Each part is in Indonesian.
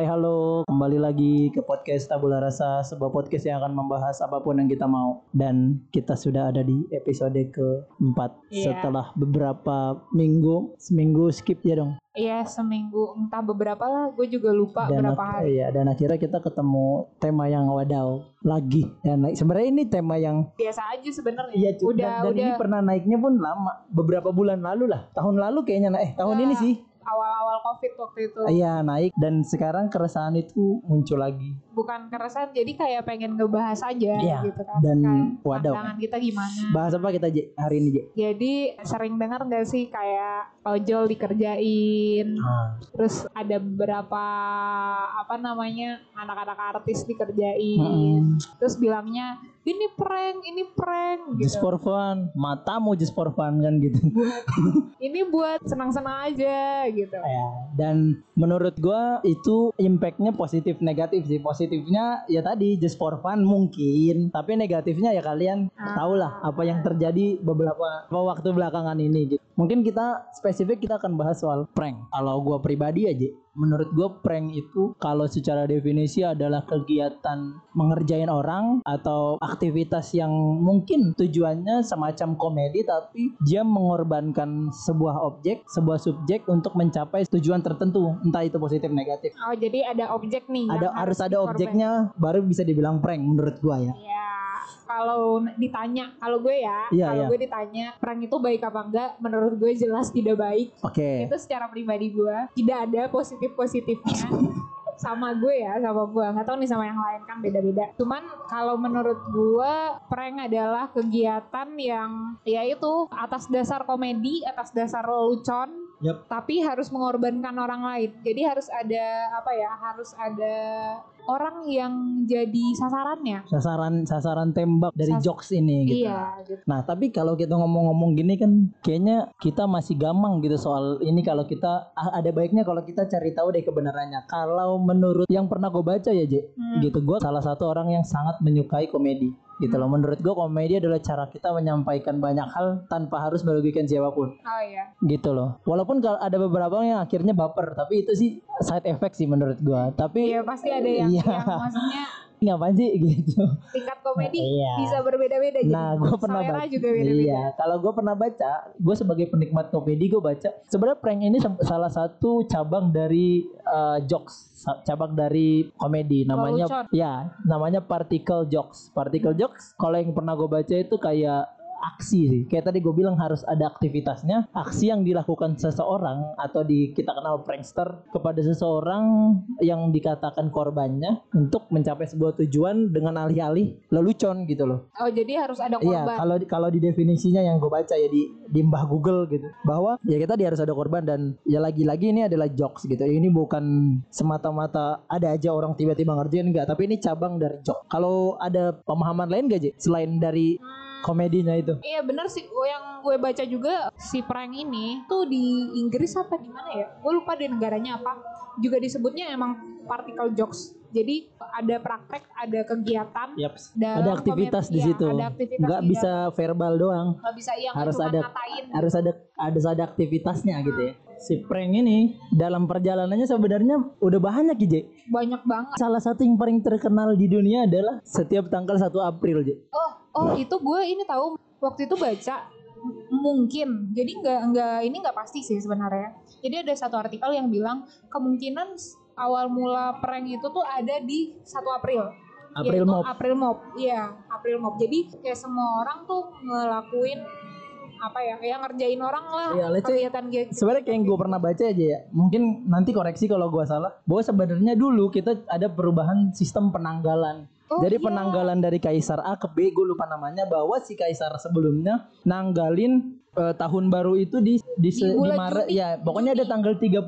Hai halo, kembali lagi ke podcast Tabula Rasa, sebuah podcast yang akan membahas apa pun yang kita mau. Dan kita sudah ada di episode keempat Iya. setelah beberapa minggu, seminggu skip ya dong. Iya seminggu entah beberapa lah gue juga lupa Dan berapa hari iya, dan akhirnya kita ketemu tema yang wadaw lagi. Dan naik sebenarnya ini tema yang biasa aja sebenarnya Iya, udah dan, dan udah ini pernah naiknya pun lama, beberapa bulan lalu lah. Tahun lalu kayaknya, nah, eh tahun Iya. ini sih. Awal-awal covid waktu itu Iya naik dan sekarang keresahan itu muncul lagi. bukan keresahan jadi kayak pengen ngebahas aja Iya, gitu kan dan Kayak wadaw. pandangan kita gimana Bahas apa kita hari ini Je? jadi sering dengar gak sih kayak ojol dikerjain Ah. terus ada beberapa apa namanya anak-anak artis dikerjain Mm-mm. terus bilangnya ini prank ini prank Just gitu for fun, matamu just for fun kan gitu. ini buat senang-senang aja gitu ya, dan menurut gua itu impactnya positif negatif sih. Positifnya ya tadi just for fun mungkin, tapi negatifnya ya kalian Ah. tahulah apa yang terjadi beberapa waktu belakangan ini gitu. Mungkin kita spesifik kita akan bahas soal prank. Kalau gua pribadi aja, menurut gua prank itu kalau secara definisi adalah kegiatan mengerjain orang atau aktivitas yang mungkin tujuannya semacam komedi tapi dia mengorbankan sebuah objek, sebuah subjek untuk mencapai tujuan tertentu, entah itu positif negatif. Oh jadi ada objek nih Ada yang harus ada dikorban. objeknya baru bisa dibilang prank menurut gua ya. Ya kalau ditanya kalau gue ya Iya, kalau iya. gue ditanya prank itu baik apa enggak menurut gue jelas tidak baik Oke. itu secara pribadi gue tidak ada positif positifnya sama gue ya sama gue nggak tahu nih sama yang lain kan beda-beda cuman kalau menurut gue prank adalah kegiatan yang ya itu atas dasar komedi atas dasar lelucon Yap. tapi harus mengorbankan orang lain jadi harus ada apa ya harus ada orang yang jadi sasarannya Sasaran sasaran tembak dari Sas- jokes ini gitu. iya gitu Nah, tapi kalau kita ngomong-ngomong gini kan kayaknya kita masih gampang gitu soal ini kalau kita ah, ada baiknya kalau kita cari tahu deh kebenarannya. Kalau menurut yang pernah gue baca ya, Je, Hmm. gitu gue salah satu orang yang sangat menyukai komedi. Gitu loh. Menurut gue komedi adalah cara kita menyampaikan banyak hal tanpa harus merugikan siapa pun. oh iya Gitu loh. Walaupun kalau ada beberapa yang akhirnya baper, tapi itu sih side effect sih menurut gue. Tapi Iya pasti ada yang, Iya. yang maksudnya ngapain sih gitu. tingkat komedi Iya. bisa berbeda-beda jadi Nah, gue pernah selera baca. juga beda-beda. Iya, kalau gue pernah baca, gue sebagai penikmat komedi gue baca. Sebenarnya prank ini salah satu cabang dari uh, jokes, cabang dari komedi. Namanya, Lelucon. ya, namanya particle jokes. Particle jokes, kalau yang pernah gue baca itu kayak aksi sih. Kayak tadi gue bilang harus ada aktivitasnya. Aksi yang dilakukan seseorang atau di kita kenal prankster kepada seseorang yang dikatakan korbannya untuk mencapai sebuah tujuan dengan alih-alih lelucon gitu loh. Oh jadi harus ada Iya, korban. kalau di- kalau di definisinya yang gue baca ya di di mbah Google gitu, bahwa ya kita dia harus ada korban dan ya lagi-lagi ini adalah jokes gitu. Ini bukan semata-mata ada aja orang tiba-tiba ngerjain enggak, tapi ini cabang dari joke. Kalau ada pemahaman lain gak, Je? Selain dari komedinya itu? Iya bener sih, yang gue baca juga si prank ini tuh di Inggris apa di mana ya? Gue lupa di negaranya apa. Juga disebutnya emang particle jokes. Jadi ada praktek, ada kegiatan. Dalam Ada aktivitas di situ. ada aktivitas Nggak bisa verbal doang. nggak bisa iya nggak harus ada ngatain. harus ada harus ada aktivitasnya gitu ya. Si prank ini dalam perjalanannya sebenarnya udah banyak ya, Je. Banyak banget. Salah satu yang paling terkenal di dunia adalah setiap tanggal 1 April, Je. Oh, oh itu gue ini tahu waktu itu baca mungkin. Jadi nggak nggak ini nggak pasti sih sebenarnya. Jadi ada satu artikel yang bilang kemungkinan awal mula prank itu tuh ada di 1 April. April Mop. April Mop. Iya, April Mop. Jadi kayak semua orang tuh ngelakuin apa ya kayak ngerjain orang lah Iya, say- kegiatan gitu. Sebenarnya kayak yang gue pernah baca aja ya. Mungkin nanti koreksi kalau gue salah. Bahwa sebenarnya dulu kita ada perubahan sistem penanggalan. Oh, Jadi iya. penanggalan dari Kaisar A ke B, gue lupa namanya. Bahwa si Kaisar sebelumnya nanggalin eh, tahun baru itu di di, se- Di Maret. Juni. Ya, pokoknya ada tanggal 32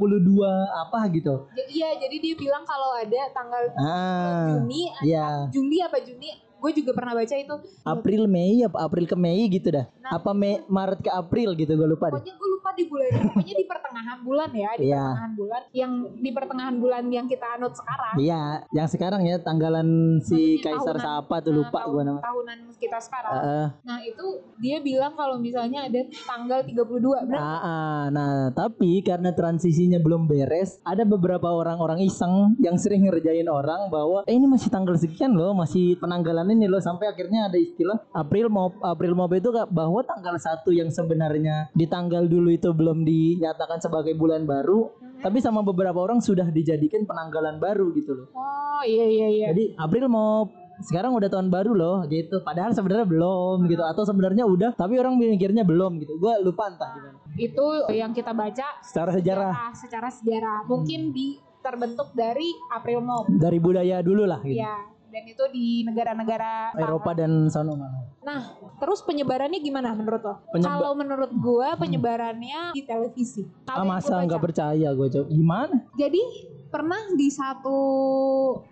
apa gitu. Iya, jadi dia bilang kalau ada tanggal Ah, Juni, iya. Juli apa Juni gue juga pernah baca itu April Mei apa April ke Mei gitu dah. Nah, Apa Mei Maret ke April gitu gue lupa deh. pokoknya gue lupa di bulan pokoknya di pertengahan bulan ya di Iya. pertengahan bulan yang di pertengahan bulan yang kita anut sekarang Iya, yang sekarang ya tanggalan si Maksudnya Kaisar tahunan. siapa tuh Nah, lupa tahun- gue namanya. tahunan kita sekarang Heeh. nah itu dia bilang kalau misalnya ada tanggal 32 benar Ah, ah. nah tapi karena transisinya belum beres, ada beberapa orang-orang iseng yang sering ngerjain orang bahwa eh ini masih tanggal sekian loh, masih penanggalan ini loh sampai akhirnya ada istilah April Mob April Mob itu kak bahwa tanggal satu yang sebenarnya di tanggal dulu itu belum dinyatakan sebagai bulan baru, Mhm. tapi sama beberapa orang sudah dijadikan penanggalan baru gitu loh. oh iya iya iya Jadi April mau sekarang udah tahun baru loh gitu. Padahal sebenarnya belum gitu atau sebenarnya udah tapi orang mikirnya belum gitu. Gua lupa entah gimana. itu yang kita baca Secara sejarah sejarah secara sejarah mungkin di terbentuk dari April Mop dari budaya dulu lah gitu. ya dan itu di negara-negara Eropa dan sono mana. Nah, terus penyebarannya gimana menurut lo? Penyeba- Kalau menurut gua penyebarannya di televisi. Ah Kalau yang masa gua nggak percaya gue coba gimana? Jadi pernah di satu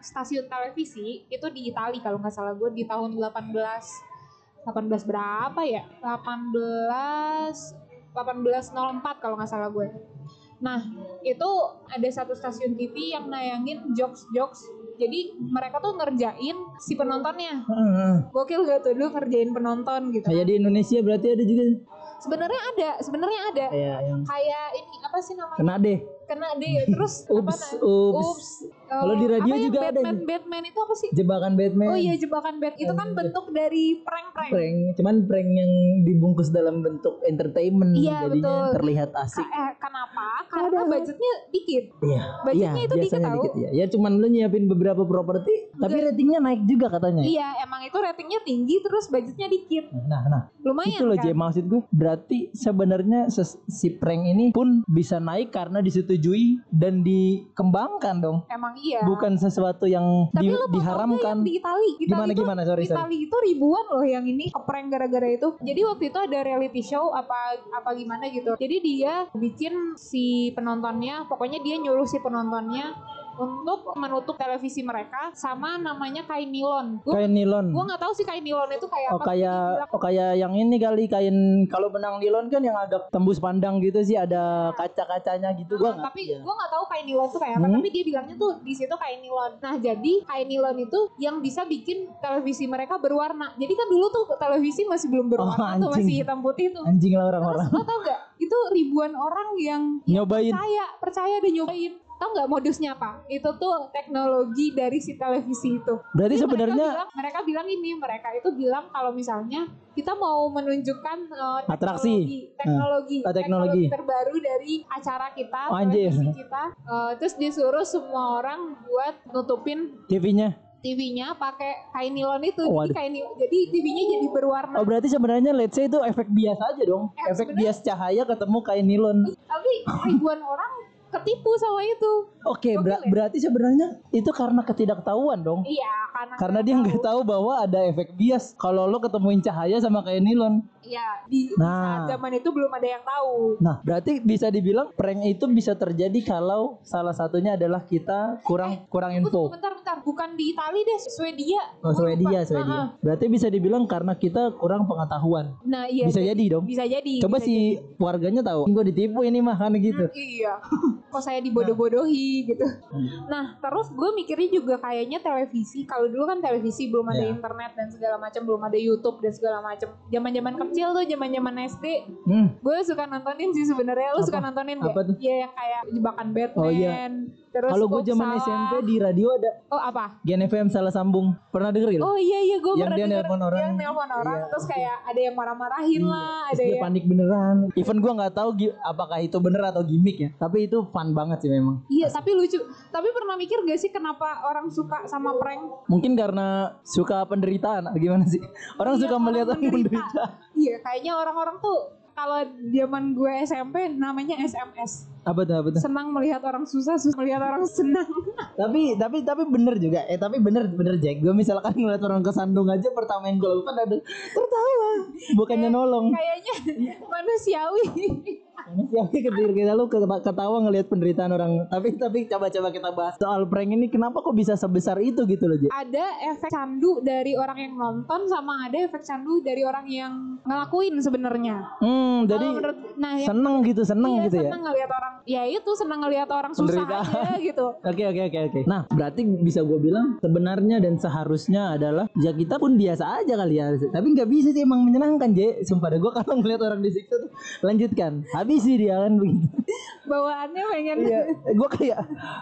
stasiun televisi itu di Italia kalau nggak salah gue di tahun 18 18 berapa ya? 18 1804 kalau nggak salah gue. Nah, itu ada satu stasiun TV yang nayangin jokes-jokes. Jadi mereka tuh ngerjain si penontonnya. Gokil gak tuh lu ngerjain penonton gitu. Kayak di Indonesia berarti ada juga Sebenarnya ada, sebenarnya ada. kayak yang Kayak ini apa sih namanya? kena deh. Kena deh. Terus apa Ups, na- ups. Ups. Kalau di radio apa yang juga ada Batman. Batman itu apa sih? Jebakan Batman. Oh iya jebakan Bat. Itu kan bentuk dari prank-prank. Prank, cuman prank yang dibungkus dalam bentuk entertainment Iya, jadinya betul. terlihat asik. Ka- eh, kenapa? Karena budgetnya dikit. Iya, Budgetnya itu dikit tahu. dikit ya. Ya cuman lu nyiapin beberapa properti, tapi ratingnya naik juga katanya. Iya, emang itu ratingnya tinggi terus budgetnya dikit. Nah, nah, Lumayan itu loh kan? J maksud gue. Berarti sebenarnya si prank ini pun bisa naik karena disetujui dan dikembangkan dong. Emang iya. Bukan sesuatu yang Tapi di- lo diharamkan. yang di Itali, Itali Gimana itu, gimana? Sorry, sorry. Itali itu ribuan loh yang ini keprank gara-gara itu. Jadi waktu itu ada reality show apa apa gimana gitu. Jadi dia bikin si penontonnya, pokoknya dia nyuruh si penontonnya untuk menutup televisi mereka sama namanya kain nilon. Gue Kain nilon. gue nggak tahu sih kain nilon itu kayak Oh apa. kayak oh kayak yang ini kali kain kalau benang nilon kan yang agak tembus pandang gitu sih ada kaca-kacanya gitu gua "Ah, nggak tapi iya. gue nggak tahu kain nilon itu kayak apa Hmm. tapi dia bilangnya tuh di situ kain nilon nah jadi kain nilon itu yang bisa bikin televisi mereka berwarna jadi kan dulu tuh televisi masih belum berwarna tuh Oh, anjing. masih hitam putih tuh anjing lah Terus orang-orang lo tau gak itu ribuan orang yang nyobain percaya percaya dan nyobain tau nggak modusnya apa? Itu tuh teknologi dari si televisi itu. Berarti Jadi sebenarnya mereka bilang, mereka bilang ini mereka itu bilang kalau misalnya kita mau menunjukkan uh, Atraksi. teknologi teknologi, Ah, teknologi. terbaru dari acara kita Oh, anjir. kita. Uh, terus disuruh semua orang buat nutupin TV-nya TV-nya pakai kain nilon itu. Oh, jadi kain nilon, jadi TV-nya jadi berwarna. Oh berarti sebenarnya let's say itu efek bias aja dong. Eh, efek bias cahaya ketemu kain nilon. Tapi ribuan orang ketipu sama itu. Oke ber- Gokil ya? berarti sebenarnya itu karena ketidaktahuan dong? Iya karena karena dia nggak tahu bahwa ada efek bias kalau lo ketemuin cahaya sama kain nilon Iya, di, Nah. saat zaman itu belum ada yang tahu. Nah, berarti bisa dibilang prank itu bisa terjadi kalau salah satunya adalah kita kurang kurang Tunggu, info. bentar, bentar. Bukan di Itali deh, Swedia. Oh, Swedia. Swedia. Ah, ah. Berarti bisa dibilang karena kita kurang pengetahuan. Nah, iya. Bisa jadi dong. Bisa jadi. Coba bisa si warganya tahu, gue ditipu ini mah kan gitu. jadi. Iya. Kok saya dibodoh-bodohi gitu. Nah, terus gue mikirnya juga kayaknya televisi. Kalau dulu kan televisi belum ada Ya. internet dan segala macam, belum ada YouTube dan segala macam. Zaman-zaman kecil tuh, zaman-zaman SD, Hmm. gue suka nontonin sih sebenarnya. Lu Apa? suka nontonin gak? Apa tuh? Iya, yang kayak jebakan Batman. Oh, iya. Terus Kalau gue zaman. SMP di radio ada Oh, apa? Gen FM salah sambung. Pernah denger gitu? Oh iya iya gue pernah dia denger nelpon orang. Yang nelpon orang Iya. terus kayak ada yang marah-marahin lah, Terus ada dia yang panik beneran. Even gue nggak tahu apakah itu bener atau gimmick ya. Tapi itu fun banget sih memang. Iya tapi lucu. Tapi pernah mikir gak sih kenapa orang suka sama prank? Mungkin karena suka penderitaan gimana sih? Orang Iya, suka melihat orang menderita. menderita. Iya kayaknya orang-orang tuh kalau zaman gue SMP namanya SMS. Apa tuh? Apa tuh? Senang melihat orang susah, susah melihat orang senang. tapi tapi tapi bener juga eh tapi bener bener Jack gue misalkan ngeliat orang kesandung aja pertama yang gue lakukan ada tertawa bukannya nolong kayaknya manusiawi. Manusiawi ketika kita lu keta- ketawa ngelihat penderitaan orang. Tapi tapi coba-coba kita bahas soal prank ini kenapa kok bisa sebesar itu gitu loh, Je? ada efek candu dari orang yang nonton sama ada efek candu dari orang yang ngelakuin sebenarnya. Hmm, jadi menurut nah yang seneng gitu, seneng iya, gitu ya. seneng ngelihat orang ya itu seneng ngelihat orang susah aja gitu. Oke oke oke oke. Nah berarti bisa gue bilang sebenarnya dan seharusnya adalah ya kita pun biasa aja kali ya. Tapi nggak bisa sih emang menyenangkan je. Sumpah deh gue kalau ngeliat orang disiksa tuh lanjutkan. Habis sih dia kan begitu. Bawaannya pengen Iya. Gue kayak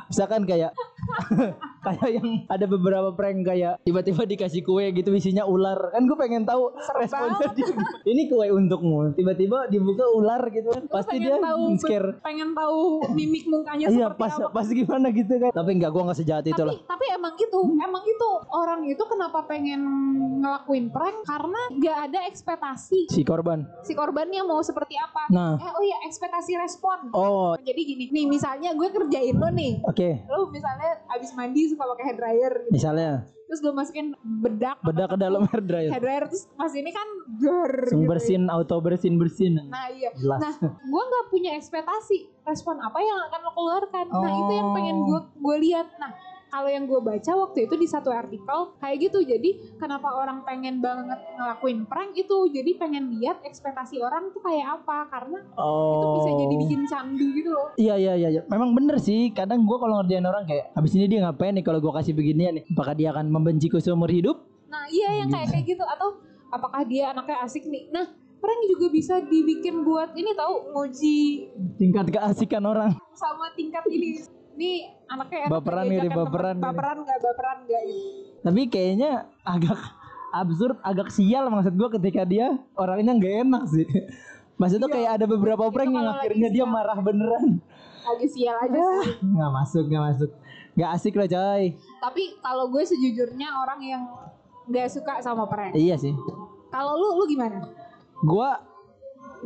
misalkan kayak kayak yang ada beberapa prank kayak tiba-tiba dikasih kue gitu isinya ular kan gue pengen tahu responnya dia. Ini kue untukmu. Tiba-tiba dibuka ular gitu kan. Pasti dia tahu scare. pengen tahu mimik mukanya Iya seperti pas apa. pas gimana gitu kan. Tapi enggak gue nggak sejahat itu lah. tapi emang gitu emang itu orang itu kenapa pengen ngelakuin prank karena nggak ada ekspektasi Si korban. si korbannya mau seperti apa Nah. eh oh iya ekspektasi respon Oh, jadi gini nih misalnya gue kerjain lo nih oke. lo misalnya abis mandi suka pakai hair dryer gitu. Misalnya terus gue masukin bedak bedak ke dalam hair dryer. hair dryer terus pas ini kan Langsung gitu. bersin auto bersin bersin. nah iya Jelas. nah gue nggak punya ekspektasi respon apa yang akan lo keluarkan nah itu yang pengen Oh. gue gue lihat nah kalau yang gue baca waktu itu di satu artikel kayak gitu jadi kenapa orang pengen banget ngelakuin prank itu jadi pengen lihat ekspektasi orang tuh kayak apa karena Oh. itu bisa jadi bikin candu gitu loh Iya iya iya. iya. Memang bener sih. Kadang gua kalau ngerjain orang kayak habis ini dia ngapain nih kalau gua kasih beginian nih? Apakah dia akan membenciku seumur hidup? nah iya yang kayak kayak gitu atau apakah dia anaknya asik nih nah prank juga bisa dibikin buat ini tahu nguji Tingkat keasikan orang. sama tingkat ini ini anaknya enak Baperan temen. baperan baperan nggak baperan nggak Tapi kayaknya agak absurd, agak sial maksud gua ketika dia orangnya nggak enak sih. Maksudnya Iya. kayak ada beberapa prank yang akhirnya dia marah beneran. lagi sial aja sih Nggak masuk, nggak masuk. Nggak asik lah coy. tapi kalau gue sejujurnya orang yang nggak suka sama prank Iya sih. kalau lu lu gimana gua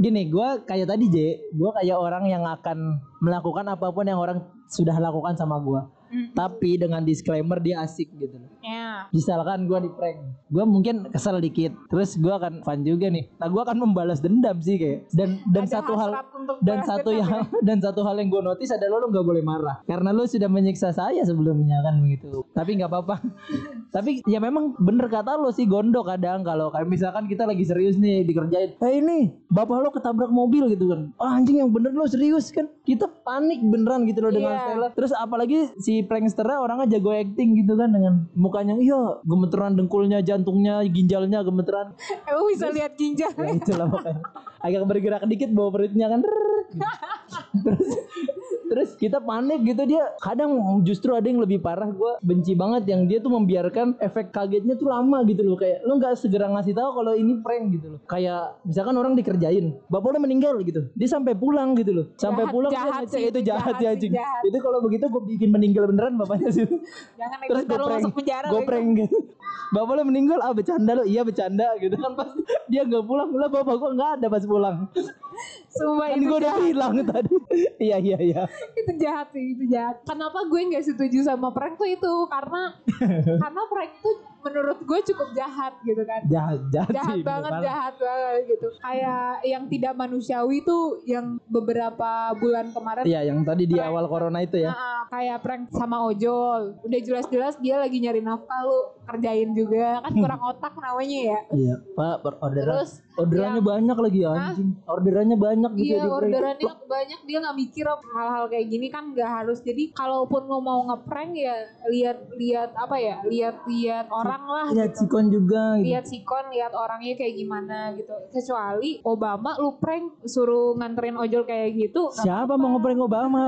gini gua kayak tadi J gua kayak orang yang akan melakukan apa pun yang orang sudah lakukan sama gua. Hmm. tapi dengan disclaimer dia asik gitu. Loh ya misalkan gua di prank gua mungkin kesel dikit terus gua akan fun juga nih. Nah gua akan membalas dendam sih kayak. Dan dan Ada satu hal dan satu yang dan satu hal yang gue notice adalah lo nggak boleh marah karena lo sudah menyiksa saya sebelumnya kan begitu. Tapi nggak apa-apa. Tapi ya memang bener kata lo sih gondok kadang kalau kayak misalkan kita lagi serius nih dikerjain eh ini bapak lo ketabrak mobil gitu kan. Ah, anjing yang bener lo serius kan. Kita panik beneran gitu loh dengan Iya. Stella. Terus apalagi si pranksternya orangnya jago acting gitu kan dengan mukanya iya gemeteran dengkulnya jantungnya ginjalnya gemeteran. Emang bisa lihat ginjal ya itulah pokoknya. Agak bergerak dikit bawa perutnya kan. Terus terus kita panik gitu dia kadang justru ada yang lebih parah. Gue benci banget yang dia tuh membiarkan efek kagetnya tuh lama gitu loh. Kayak lo nggak segera ngasih tahu kalau ini prank gitu loh. Kayak misalkan orang dikerjain bapak udah meninggal gitu. Dia sampai pulang gitu loh. Sampai Jahat- pulang dia jahat sih, itu jahat jahat ya anjing. jahat. itu kalau begitu gue bikin meninggal beneran bapaknya sih. Jangan terus gue prank masuk penjara gue lo prank gitu. Bapak lo meninggal ah bercanda lo iya bercanda gitu kan. Pas dia nggak pulang lah bapak gue nggak ada pas pulang Sumpah kan itu gue udah bilang tadi. Iya iya iya. Itu jahat sih itu jahat. Kenapa gue nggak setuju sama prank tuh itu? Karena karena prank tuh menurut gue cukup jahat gitu kan. Jahat jahat, jahat sih, banget bener jahat banget gitu. Kayak yang tidak manusiawi tuh yang beberapa bulan kemarin iya yang tadi di awal corona itu ya. Kayak prank sama ojol. Udah jelas-jelas dia lagi nyari nafkah lu kerjain juga. Kan kurang otak namanya ya. Iya pak orderan. Terus orderannya banyak lagi ya anjing. Orderannya banyak gitu Iya ya di prank. orderannya banyak dia nggak mikir hal-hal kayak gini kan nggak harus. Jadi kalaupun lo mau ngeprank ya lihat lihat apa ya lihat lihat orang lah lihat gitu. sikon juga gitu. lihat sikon lihat orangnya kayak gimana gitu kecuali Obama lu prank suruh nganterin ojol kayak gitu Siapa mau ngeprank Obama?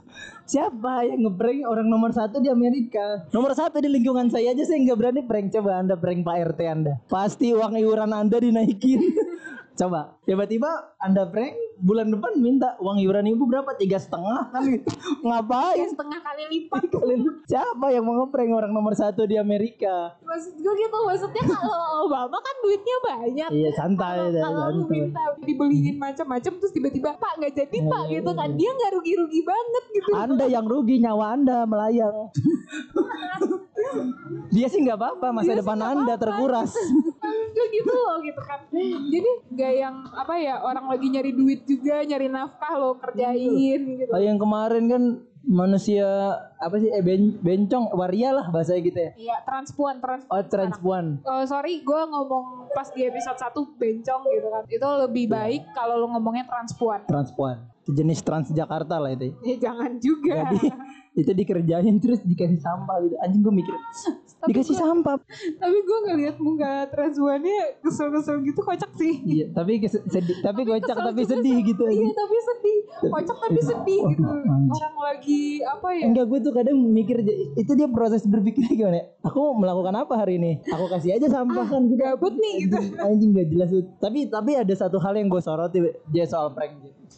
Siapa yang ngeprank orang nomor satu di Amerika? Nomor satu di lingkungan saya aja saya nggak berani prank. Coba anda prank Pak RT anda. Pasti uang iuran anda dinaikin. Coba tiba-tiba anda prank bulan depan minta uang iuran ibu berapa? Tiga setengah kan gitu. Ya, ngapain setengah kali lipat. Kalian siapa yang mau ngeprank orang nomor satu di Amerika? Maksud gue gitu maksudnya kalau Obama kan duitnya banyak. Iya santai kalau lu minta dibeliin macam-macam terus tiba-tiba pak nggak jadi pak Iya, gitu kan. dia nggak rugi-rugi banget gitu. Anda yang rugi nyawa anda melayang. Dia sih nggak apa-apa masa Dia depan nggak anda apa-apa. terkuras. Gitu loh gitu kan. Jadi gak yang apa ya orang lagi nyari duit juga nyari nafkah lo kerjain gitu Kayak yang kemarin kan manusia apa sih eh ben- bencong waria lah bahasanya gitu ya. iya transpuan transpuan Oh transpuan. Oh, sorry, gue ngomong pas di episode 1 bencong gitu kan. Itu lebih baik kalau lo ngomongnya transpuan. Transpuan. Sejenis Transjakarta lah itu. Ya jangan juga. Jadi itu dikerjain terus dikasih sampah gitu. Anjing gue mikir Tapi dikasih gua- sampah. Tapi gue ngeliat muka transpuannya kesel-kesel gitu kocak sih. Iya, tapi sedih, tapi kocak kesel tapi sedih gitu. Iya tapi sedih. Kocak tapi sedih gitu. Anjing. Orang lagi apa ya? Enggak gue tuh kadang mikir itu dia proses berpikirnya gimana ya? Aku melakukan apa hari ini? Aku kasih aja sampah kan gitu. Gabut nih gitu. Anjing, anjing gak jelas. Tapi tapi ada satu hal yang gue soroti dia soal prank.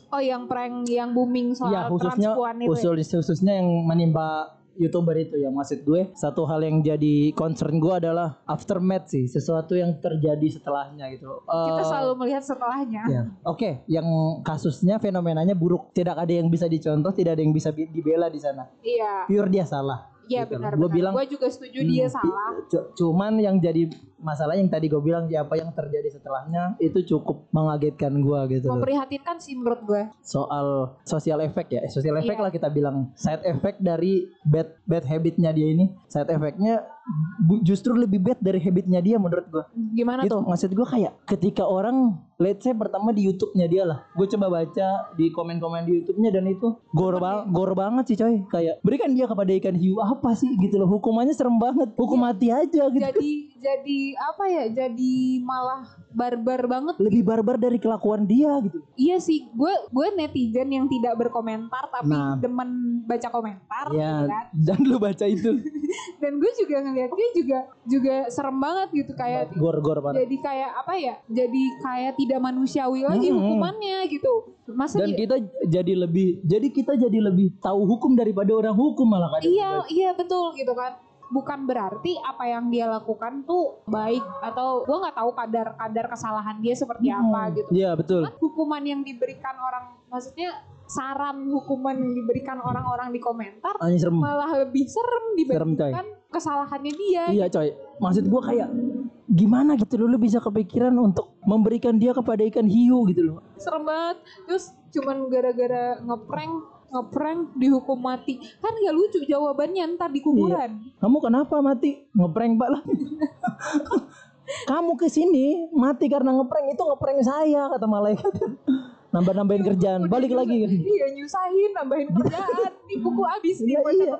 Oh yang prank yang booming soal Iya khususnya transpuan itu. ya? khusus khususnya yang menimpa youtuber itu ya maksud gue satu hal yang jadi concern gue adalah aftermath sih sesuatu yang terjadi setelahnya gitu. Kita Eh, selalu melihat setelahnya. Ya. Oke, yang kasusnya fenomenanya buruk. Tidak ada yang bisa dicontoh, tidak ada yang bisa bi- dibela di sana. Iya. Pure dia salah. Iya Gitu. benar. Benar. bilang- Gue juga setuju dia Hmm, salah. cu- Cuman yang jadi masalah yang tadi gue bilang ya apa yang terjadi setelahnya itu cukup mengagetkan gue gitu. Memprihatinkan sih menurut gue. Soal social effect ya, social effect Iya. lah kita bilang side effect dari bad bad habitnya dia ini. Side effectnya justru lebih bad dari habitnya dia menurut gue. Gimana Gitu, tuh? maksud gue kayak ketika orang let's say pertama di YouTube-nya dia lah. Gue coba baca di komen-komen di YouTube-nya dan itu gor bang gor banget sih coy. Kayak berikan dia kepada ikan hiu apa sih gitu loh. Hukumannya serem banget. Hukum mati aja gitu. jadi jadi apa ya jadi malah barbar banget Lebih barbar dari kelakuan dia gitu. iya sih gue gue netizen yang tidak berkomentar tapi Nah. demen baca komentar Ya, gitu kan. dan lu baca itu. dan gue juga ngeliatnya juga juga serem banget gitu kayak Gor-gor jadi kayak apa ya jadi kayak tidak manusiawi lagi Hmm. hukumannya gitu masa Dan kita jadi lebih jadi kita jadi lebih tahu hukum daripada orang hukum malah kadang. iya iya betul gitu kan bukan berarti apa yang dia lakukan tuh baik atau gue nggak tahu kadar kadar kesalahan dia seperti apa gitu Iya, betul. Cuman hukuman yang diberikan orang maksudnya saran hukuman yang diberikan orang-orang di komentar serem. malah lebih serem dibandingkan kesalahannya dia Iya coy, maksud gua kayak gimana gitu loh lu bisa kepikiran untuk memberikan dia kepada ikan hiu gitu loh. serem banget terus cuman gara-gara ngeprank ngeprank dihukum mati kan gak lucu jawabannya ntar di kuburan Kamu kenapa mati? Ngeprank pak lah. Kamu ke sini mati karena ngeprank itu ngeprank saya kata malaikat. Nambah-nambahin kerjaan, Udah balik lagi kan. iya nyusahin nambahin kerjaan di buku habis nih Iya, iya.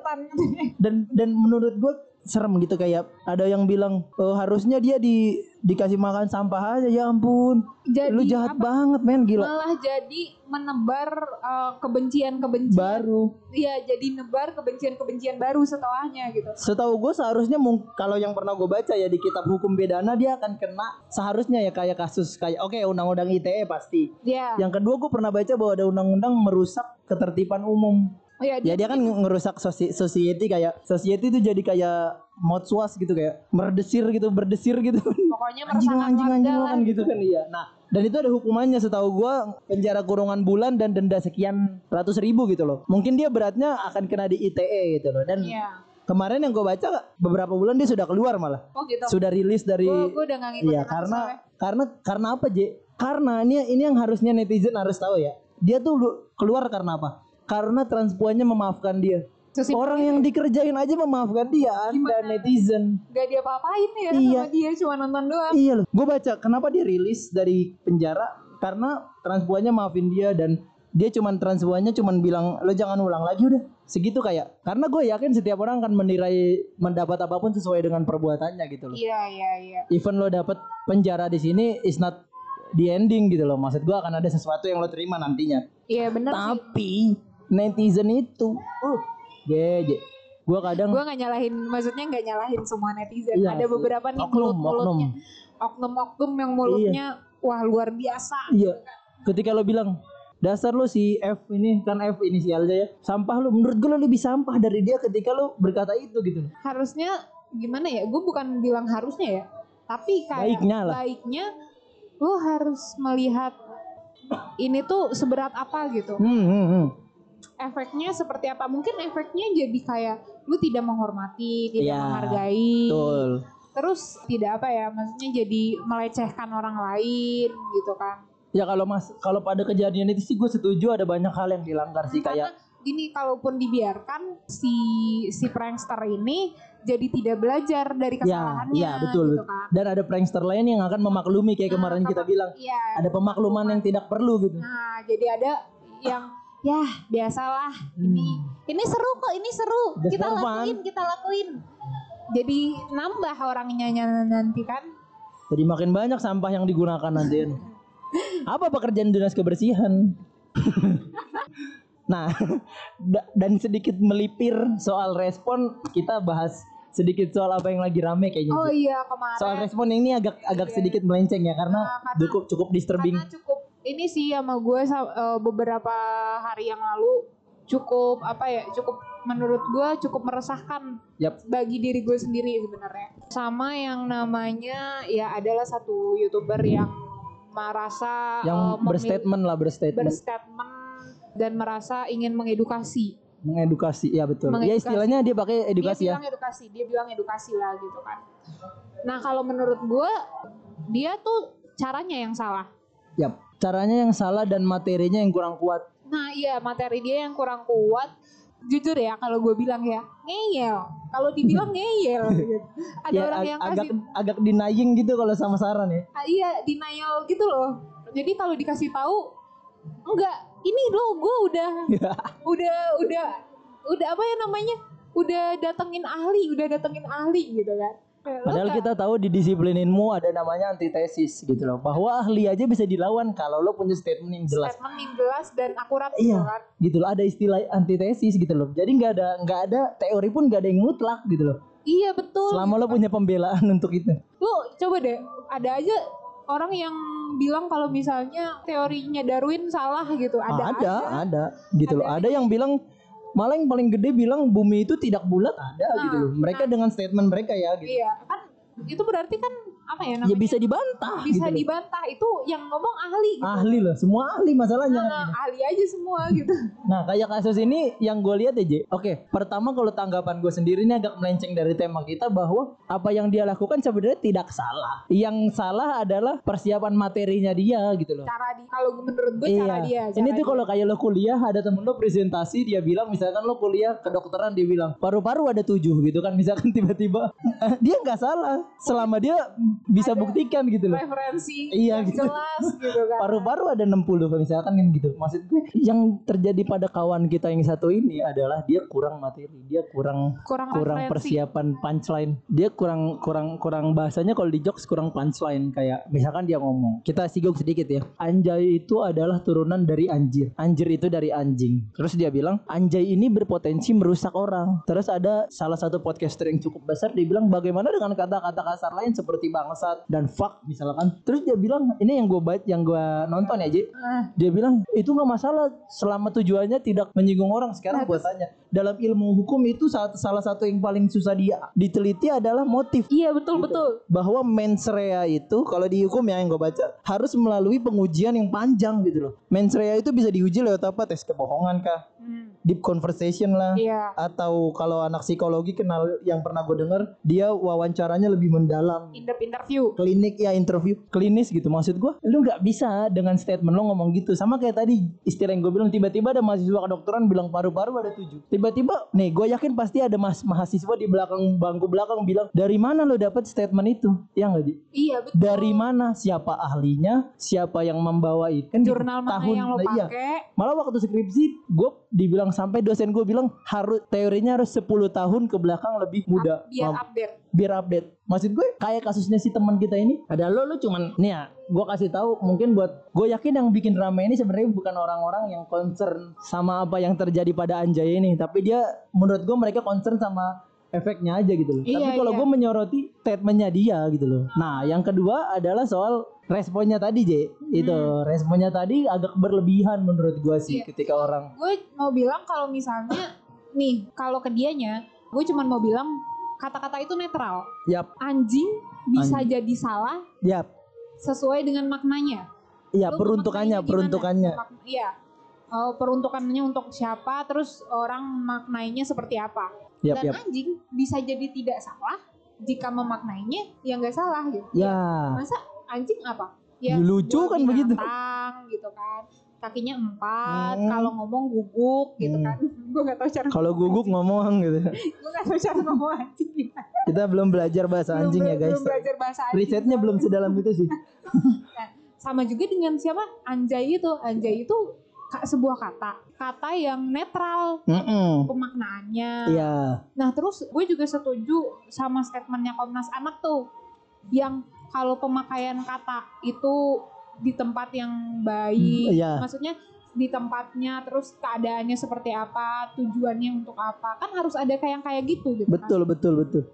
Dan dan menurut gua serem gitu kayak ada yang bilang "Eh, harusnya dia di dikasih makan sampah aja ya ampun. jadi lu jahat apa, banget men gila. malah jadi menebar eh, kebencian-kebencian Baru Iya, jadi nebar kebencian-kebencian baru setelahnya gitu. Setahu gue seharusnya kalau yang pernah gue baca ya di kitab hukum pidana dia akan kena seharusnya ya kayak kasus kayak oke undang-undang ITE pasti. Iya. Yang kedua gue pernah baca bahwa ada undang-undang merusak ketertiban umum. Oh iya, Ya dia kan ngerusak sosi- society kayak society itu jadi kayak motsuas gitu kayak merdesir gitu berdesir gitu. pokoknya anjing anjing anjing kan gitu kan iya. Nah dan itu ada hukumannya setahu gua penjara kurungan bulan dan denda sekian ratus ribu gitu loh. Mungkin dia beratnya akan kena di ITE gitu loh. Dan Iya. Kemarin yang gue baca beberapa bulan dia sudah keluar malah. Oh gitu. Sudah rilis dari Gue udah gak ngikutin Iya, karena soalnya. karena karena apa, J? Karena ini ini yang harusnya netizen harus tahu ya. Dia tuh lu- keluar karena apa? Karena transpuannya memaafkan dia. Sesimpel Orang yang ya. dikerjain aja memaafkan dia, Anda Gimana? netizen. gak dia apa-apain ya Iya. sama dia cuma nonton doang. Iya loh. Gue baca kenapa dia rilis dari penjara karena transpuannya maafin dia dan dia cuman transpuannya cuman bilang lo jangan ulang lagi udah segitu kayak karena gue yakin setiap orang akan menilai mendapat apa pun sesuai dengan perbuatannya gitu loh Iya iya iya. even lo dapet penjara di sini is not the ending gitu loh maksud gue akan ada sesuatu yang lo terima nantinya Iya bener sih. Netizen itu uh geje gue kadang Gue gak nyalahin, maksudnya gak nyalahin semua netizen. Iya Ada beberapa nih Oknum, mulut-mulutnya. Oknum-oknum yang mulutnya wah luar biasa. Iya. Ketika lo bilang dasar lo si F ini kan F inisialnya ya sampah lo menurut gue lo lebih sampah dari dia ketika lo berkata itu gitu. Harusnya gimana ya? Gue bukan bilang harusnya ya. Tapi kayak Baiknya lah. baiknya lo harus melihat ini tuh seberat apa gitu. Hmm, hmm, hmm. Efeknya seperti apa? Mungkin efeknya jadi kayak lu tidak menghormati, tidak Iya, menghargai. Betul. terus tidak apa ya maksudnya jadi melecehkan orang lain gitu kan Ya kalau mas kalau pada kejadian itu sih gue setuju ada banyak hal yang dilanggar sih Karena kayak gini kalaupun dibiarkan si si prankster ini jadi tidak belajar dari kesalahannya iya, betul. gitu kan dan ada prankster lain yang akan memaklumi kayak Nah, kemarin kita bilang iya ada pemakluman yang tidak perlu gitu. nah jadi ada yang ya biasalah ini ini seru kok ini seru Just kita for fun. lakuin kita lakuin jadi nambah orangnya nanti kan Jadi makin banyak sampah yang digunakan nanti. Apa pekerjaan dinas kebersihan? nah, da- dan sedikit melipir soal respon, kita bahas sedikit soal apa yang lagi rame kayaknya. oh iya kemarin Soal respon ini agak agak Iya. sedikit melenceng ya karena Nah, karena- cukup cukup disturbing. karena cukup ini sih sama gue eh, beberapa hari yang lalu cukup apa ya cukup menurut gue cukup meresahkan Yap. bagi diri gue sendiri sebenarnya sama yang namanya ya adalah satu youtuber yang merasa Yang memil- berstatement lah berstatement, berstatement dan merasa ingin mengedukasi mengedukasi. Ya betul. Ya Mengedukasi. istilahnya dia pakai edukasi dia ya. bilang edukasi dia bilang edukasi lah gitu kan nah kalau menurut gue dia tuh caranya yang salah Yap. Caranya yang salah dan materinya yang kurang kuat. Nah iya materi dia yang kurang kuat Jujur ya kalau gue bilang ya ngeyel Kalau dibilang ngeyel gitu. Ada ya orang ag- yang agak kasih agak denying gitu kalau sama saran ya. ah, Iya denial gitu loh Jadi kalau dikasih tahu Enggak ini loh gue udah Udah udah Udah apa ya namanya Udah datengin ahli Udah datengin ahli gitu kan lo Padahal kita tahu di disiplininmu ada namanya antitesis gitu loh. Bahwa ahli aja bisa dilawan kalau lo punya statement yang jelas. Statement yang jelas dan akurat Iya. gitu kan Gitu loh, ada istilah antitesis gitu loh. Jadi nggak ada nggak ada teori pun nggak ada yang mutlak gitu loh. Iya betul Selama lo punya pembelaan untuk itu. lu coba deh ada aja orang yang bilang kalau misalnya teorinya Darwin salah gitu ada ada, ada, aja. gitu loh. Ada yang bilang malah yang paling gede bilang bumi itu tidak bulat ada Nah, gitu loh. Mereka dengan statement mereka ya gitu. iya kan itu berarti kan apa ya Ya namanya? bisa dibantah bisa gitu loh. dibantah itu yang ngomong ahli gitu. Ahli loh, semua ahli masalahnya. Nah, ahli aja semua gitu. Nah kayak kasus ini yang gue lihat aja Oke pertama kalau tanggapan gue sendiri ini agak melenceng dari tema kita Bahwa apa yang dia lakukan sebenarnya tidak salah. Yang salah adalah persiapan materinya dia gitu loh. Cara di kalau menurut gue cara dia Iya. Ini cara tuh dia. kalau kayak lo kuliah ada temen lo presentasi dia bilang misalkan lo kuliah kedokteran dia bilang paru-paru ada tujuh gitu kan misalkan tiba-tiba. Dia nggak salah. Selama dia bisa Ada buktikan gitu loh. referensi Iya, gitu. jelas gitu kan Paru-paru ada 60 misalkan kan gitu. Maksud gue yang terjadi pada kawan kita yang satu ini adalah dia kurang materi, dia kurang kurang, kurang referensi persiapan punchline. Dia kurang kurang kurang bahasanya kalau di jokes kurang punchline kayak misalkan dia ngomong. Kita sigok sedikit ya. Anjay itu adalah turunan dari anjir. Anjir itu dari anjing. Terus dia bilang anjay ini berpotensi merusak orang. Terus ada salah satu podcaster yang cukup besar dia bilang bagaimana dengan kata-kata kasar lain seperti bangsat dan fuck misalkan. Terus dia bilang ini yang gue baca yang gue nonton ya Ji. Ah, Dia bilang itu nggak masalah selama tujuannya tidak menyinggung orang. Sekarang Nah, gue tanya dalam ilmu hukum itu salah satu yang paling susah dia diteliti adalah motif iya betul betul bahwa mens rea itu kalau di hukum ya yang gue baca harus melalui pengujian yang panjang gitu loh. Mens rea itu bisa diuji lewat apa? Tes kebohongan kah? Hmm, Deep conversation lah. iya Atau kalau anak psikologi kenal yang pernah gue denger dia wawancaranya lebih mendalam in depth interview. Klinik ya interview. Klinis gitu maksud gua lu nggak bisa dengan statement lo ngomong gitu. Sama kayak tadi istilah yang gue bilang tiba-tiba ada mahasiswa kedokteran bilang paru-paru ada tujuh. Tiba-tiba nih gue yakin pasti ada mas mahasiswa di belakang bangku belakang bilang dari mana lo dapat statement itu? Ya nggak iya betul. Dari mana? Siapa ahlinya? Siapa yang membawa itu? Kan di jurnal mana tahun- yang lo nah, iya. pakai? Malah waktu skripsi gue dibilang sampai dosen gue bilang harus teorinya harus 10 tahun ke belakang lebih muda. Biar Mam- update. Biar update. Maksud gue kayak kasusnya si teman kita ini ada lo lo cuman nih ya gue kasih tahu mungkin buat gue yakin yang bikin rame ini sebenarnya bukan orang-orang yang concern sama apa yang terjadi pada Anjay ini tapi dia menurut gue mereka concern sama efeknya aja gitu loh. Iya, tapi kalau iya. gue menyoroti statementnya dia gitu loh. Nah yang kedua adalah soal responnya tadi J itu responnya tadi agak berlebihan menurut gue sih Hmm. Iya. ketika orang gue mau bilang kalau misalnya nih kalau ke dianya gue cuma mau bilang kata-kata itu netral yap anjing bisa jadi salah yap sesuai dengan maknanya iya peruntukannya peruntukannya iya Oh, peruntukannya untuk siapa terus orang maknainya seperti apa yap dan yap anjing bisa jadi tidak salah jika memaknainya ya nggak salah gitu Ya. masa anjing apa ya Lucu gua kan begitu. gitu kan kakinya empat Hmm. kalau ngomong guguk gitu Hmm. kan gue nggak tahu cara Kalau guguk ngomong gitu. gue nggak tahu cara ngomong anjing gimana. Kita belum belajar bahasa Belum- anjing ya belum- guys. belum belajar bahasa anjing Risetnya belum sedalam itu sih. sama juga dengan siapa anjay itu anjay itu sebuah kata kata yang netral Mm-mm. pemaknaannya Iya. nah terus gue juga setuju sama statementnya Komnas Anak tuh yang kalau pemakaian kata itu di tempat yang baik Hmm, iya. maksudnya di tempatnya terus keadaannya seperti apa tujuannya untuk apa kan harus ada kayak kayak gitu gitu kan. Betul betul betul.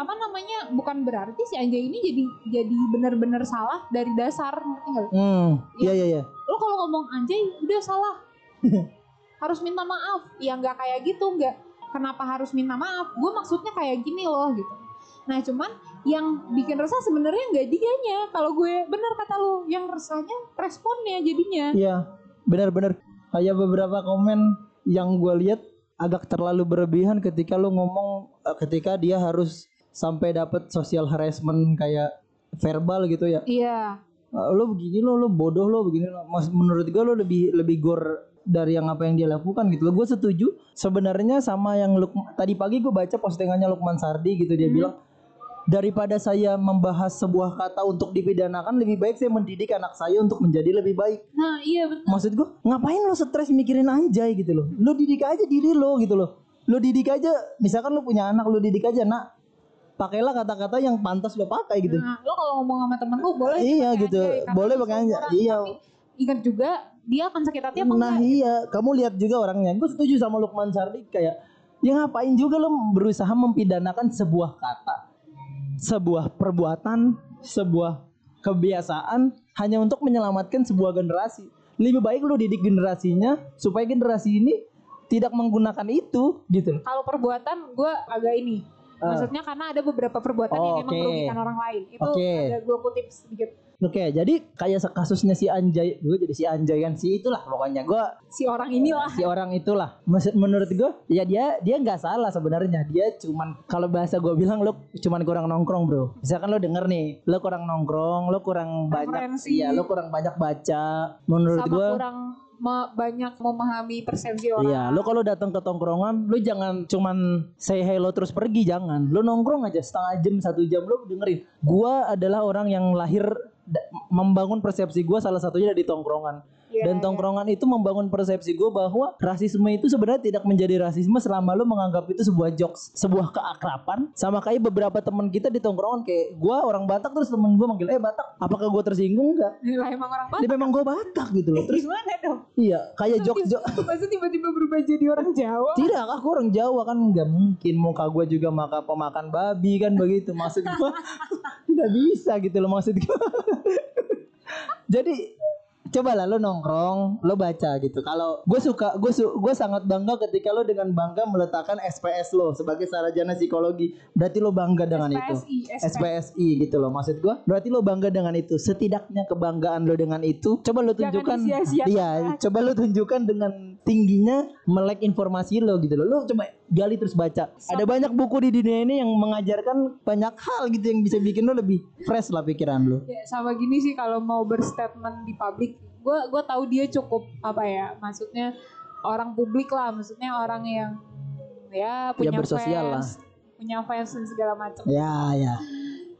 Apa namanya bukan berarti si anjay ini jadi jadi benar-benar salah dari dasar ngerti nggak? Hmm. Iya iya iya. lo kalau ngomong anjay udah salah harus minta maaf ya nggak kayak gitu nggak kenapa harus minta maaf gue maksudnya kayak gini loh gitu nah cuman yang bikin resah sebenarnya nggak dianya kalau gue benar kata lo yang resahnya responnya jadinya Iya. Benar-benar. Kayak beberapa komen yang gue lihat agak terlalu berlebihan ketika lu ngomong eh, ketika dia harus sampai dapat social harassment kayak verbal gitu ya. iya. Eh, lo begini lo lo bodoh lo begini lo. Menurut gue lo lebih lebih gor dari yang apa yang dia lakukan gitu lo gue setuju. Sebenarnya sama yang Luk, tadi pagi gue baca postingannya Lukman Sardi gitu. Dia Hmm. bilang daripada saya membahas sebuah kata untuk dipidanakan lebih baik saya mendidik anak saya untuk menjadi lebih baik. Nah iya benar maksud gue ngapain lo stres mikirin anjay gitu loh? Lo didik aja diri lo gitu loh. Lo didik aja misalkan lo punya anak lo didik aja nak pakailah kata-kata yang pantas lo pakai gitu nah, lo kalau ngomong sama temen lo boleh Iya gitu, karena boleh pakai seumuran. Iya. Ingat juga dia akan sakit hati apa Nah enggak iya, kamu lihat juga orangnya. Gue setuju sama Lukman Sardi kayak ya ngapain juga lo berusaha mempidanakan sebuah kata, sebuah perbuatan, sebuah kebiasaan hanya untuk menyelamatkan sebuah generasi. Lebih baik lo didik generasinya supaya generasi ini tidak menggunakan itu gitu. kalau perbuatan gue agak ini. Maksudnya karena ada beberapa perbuatan yang Oh, emang oke. merugikan orang lain itu Oke. agak gue kutip sedikit Oke, jadi kayak kasusnya si Anjay, gue jadi si Anjay kan si itulah pokoknya. Gue si orang inilah. si orang itulah. Menurut gue ya dia dia nggak salah sebenarnya. Dia cuman kalau bahasa gue bilang lo cuman kurang nongkrong bro. Misalkan lo denger nih lo kurang nongkrong lo kurang banyak Referensi. iya lo kurang banyak baca. Menurut gue kurang me- banyak memahami persepsi orang. Iya, lo kalau datang ke tongkrongan, lo jangan cuman say hello terus pergi, jangan. Lo nongkrong aja setengah jam, satu jam, lo dengerin. Gua adalah orang yang lahir membangun persepsi gua salah satunya dari tongkrongan. Iya, Dan iya. tongkrongan itu membangun persepsi gue bahwa rasisme itu sebenarnya tidak menjadi rasisme selama lo menganggap itu sebuah jokes, sebuah keakraban. Sama kayak beberapa teman kita di tongkrongan kayak gue orang Batak terus temen gue manggil, eh Batak, apakah gue tersinggung enggak? lah emang orang Dia memang gue Batak gitu loh. Terus gimana dong iya, kayak jokes jokes masa tiba-tiba berubah jadi orang Jawa tidak, aku orang Jawa kan nggak mungkin muka gue juga maka pemakan babi kan begitu maksud gue tidak bisa gitu loh maksud gue. Jadi coba lah lo nongkrong, lo baca gitu. Kalau gue suka, gue su gue sangat bangga ketika lo dengan bangga meletakkan SPS lo sebagai sarjana psikologi. Berarti lo bangga dengan itu. SPSI SPSI SPSI gitu loh maksud gua berarti lo bangga dengan itu setidaknya kebanggaan lo dengan itu coba lo tunjukkan iya coba lo tunjukkan dengan tingginya melek informasi lo gitu loh. Lo coba gali terus baca. Ada banyak buku di dunia ini yang mengajarkan banyak hal gitu yang bisa bikin lo lebih fresh lah pikiran lo. Ya sama gini sih kalau mau berstatement di publik gue gue tahu dia cukup apa ya maksudnya orang publik lah maksudnya orang yang ya punya bersosial fans punya fans dan segala macam. Ya ya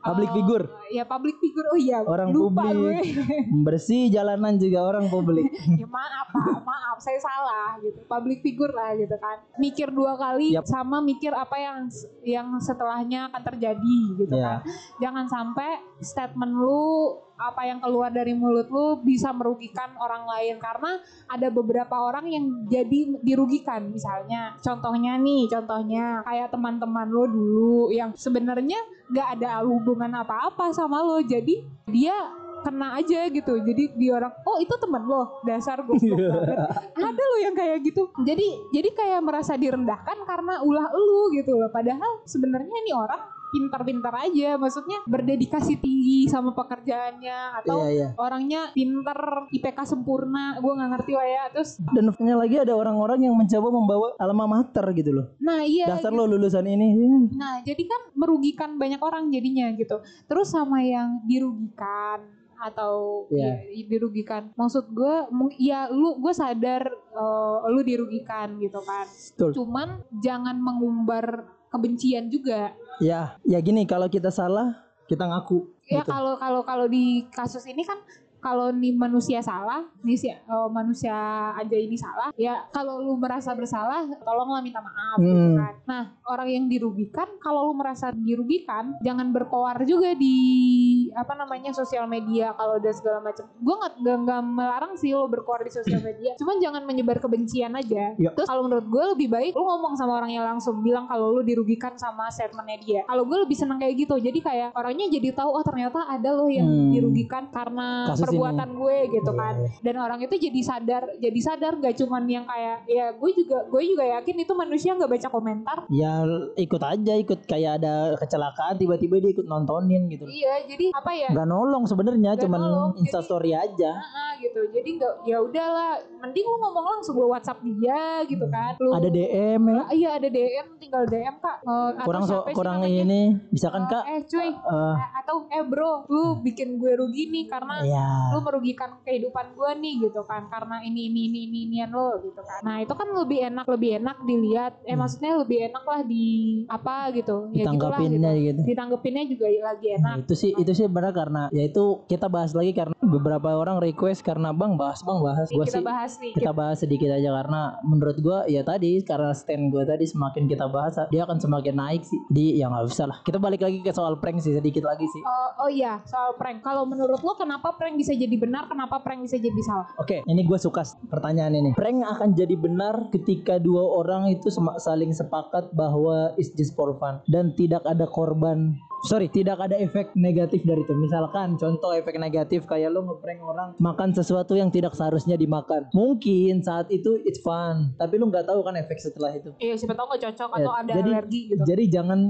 public Oh, figure. ya public figure. Oh iya Orang lupa publik. gue. Bersih jalanan juga orang publik. Ya maaf pak maaf saya salah gitu. Public figure lah gitu kan. Mikir dua kali Yap. sama mikir apa yang yang setelahnya akan terjadi gitu Ya. kan. Jangan sampai statement lu apa yang keluar dari mulut lu bisa merugikan orang lain. Karena ada beberapa orang yang jadi dirugikan. Misalnya contohnya nih contohnya kayak teman-teman lo dulu yang sebenarnya nggak ada hubungan apa-apa sama lo. Jadi dia kena aja gitu. Jadi di orang oh itu temen lo? Dasar goblok banget. Ada lo yang kayak gitu. Jadi jadi kayak merasa direndahkan karena ulah lu gitu loh. Padahal sebenarnya nih orang pintar-pintar aja maksudnya berdedikasi tinggi sama pekerjaannya atau Iya iya. orangnya pinter IPK sempurna gue nggak ngerti lah ya terus Dan faktanya lagi ada orang-orang yang mencoba membawa alma mater gitu loh. nah iya Dasar gitu. lo lulusan ini. nah jadi kan merugikan banyak orang jadinya gitu terus sama yang dirugikan atau Iya. ya, dirugikan maksud gue ya lu gue sadar eh, lu dirugikan gitu kan Betul. cuman jangan mengumbar kebencian juga Ya, ya gini kalau kita salah kita ngaku. ya gitu. kalau kalau kalau di kasus ini kan kalau nih manusia salah, nih si eh, manusia aja ini salah, ya kalau lu merasa bersalah, tolonglah minta maaf gitu Hmm. kan. Nah, orang yang dirugikan, kalau lu merasa dirugikan, jangan berkoar juga di apa namanya sosial media kalau udah segala macam. Gue nggak nggak melarang sih lo berkoar di sosial media, cuman jangan menyebar kebencian aja. Ya. Terus kalau menurut gue lebih baik lu ngomong sama orangnya langsung bilang kalau lu dirugikan sama statementnya dia. Kalau gue lebih seneng kayak gitu, jadi kayak orangnya jadi tahu oh ternyata ada loh yang Hmm. dirugikan karena Kasus perbuatan gue gitu Iya, kan. Iya. dan orang itu jadi sadar jadi sadar gak cuman yang kayak ya gue juga gue juga yakin itu manusia nggak baca komentar. Ya ikut aja, ikut kayak ada kecelakaan tiba-tiba dia ikut nontonin gitu. iya jadi apa ya? Nggak nolong sebenarnya, cuman nolong, Insta jadi- story aja. Ah, gitu. Jadi nggak ya udahlah mending lu ngomong langsung lu WhatsApp dia gitu kan. Lu Ada DM ya. Iya ada DM tinggal DM kak. Atau Kurang so, kurang namanya? ini, misalkan Eh, kak, eh cuy. Eh, atau eh bro lu bikin gue rugi nih karena lu merugikan kehidupan gue nih gitu kan. Karena ini ini ini ini inian lo gitu kan. Nah itu kan lebih enak lebih enak dilihat. Eh Hmm. maksudnya lebih enak lah di apa gitu. Ya gitulah ditanggapinnya gitu. gitu. ditanggepinnya juga lagi enak Nah, itu sih itu sih benar karena ya itu kita bahas lagi karena beberapa orang request karena bang bahas bang bahas. Kita sih bahas nih. kita bahas sedikit aja karena menurut gua ya tadi karena stand gua tadi semakin kita bahas dia akan semakin naik sih. Di ya nggak bisa lah. Kita balik lagi ke soal prank sih sedikit lagi sih. Oh, oh iya soal prank. Kalau menurut lo kenapa prank bisa jadi benar kenapa prank bisa jadi salah Oke, ini gue suka pertanyaan ini. Prank akan jadi benar ketika dua orang itu saling sepakat bahwa it's just for fun dan tidak ada korban. Sorry, tidak ada efek negatif dari itu. Misalkan contoh efek negatif kayak lo ngeprank orang makan sesuatu yang tidak seharusnya dimakan. Mungkin saat itu it's fun, tapi lo nggak tahu kan efek setelah itu. iya siapa tahu nggak cocok Ya, atau ada jadi- alergi gitu Jadi jangan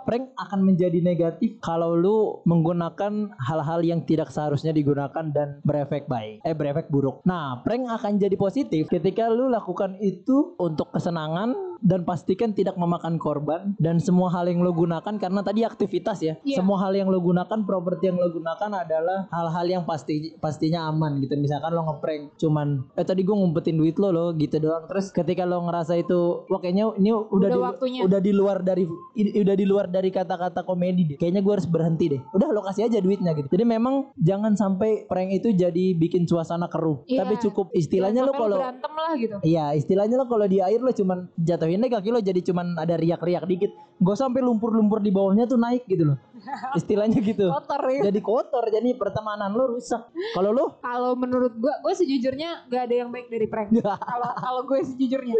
prank akan menjadi negatif kalau lu menggunakan hal-hal yang tidak seharusnya digunakan dan berefek baik, eh berefek buruk. Nah, prank akan jadi positif ketika lu lakukan itu untuk kesenangan dan pastikan tidak memakan korban dan semua hal yang lo gunakan karena tadi aktivitas ya. Iya. Semua hal yang lo gunakan, properti yang lo gunakan adalah hal-hal yang pasti pastinya aman gitu. Misalkan lo ngeprank cuman eh tadi gue ngumpetin duit lo lo gitu doang. Terus ketika lo ngerasa itu wah kayaknya ini udah Udah di, waktunya. udah di luar dari udah di luar dari kata-kata komedi deh. Kayaknya gue harus berhenti deh. Udah lo kasih aja duitnya gitu. Jadi memang jangan sampai prank itu jadi bikin suasana keruh. Iya. Tapi cukup istilahnya lo kalau berantem lah gitu Iya istilahnya lo kalau di air lo cuman jatuhin deh kaki lo jadi cuman ada riak-riak dikit. Gak sampai lumpur-lumpur di bawahnya tuh naik gitu loh Istilahnya gitu. Kotor ya Jadi kotor jadi pertemanan lo rusak. Kalau lo kalau menurut gua gue sejujurnya gak ada yang baik dari prank. Kalau kalau gue sejujurnya.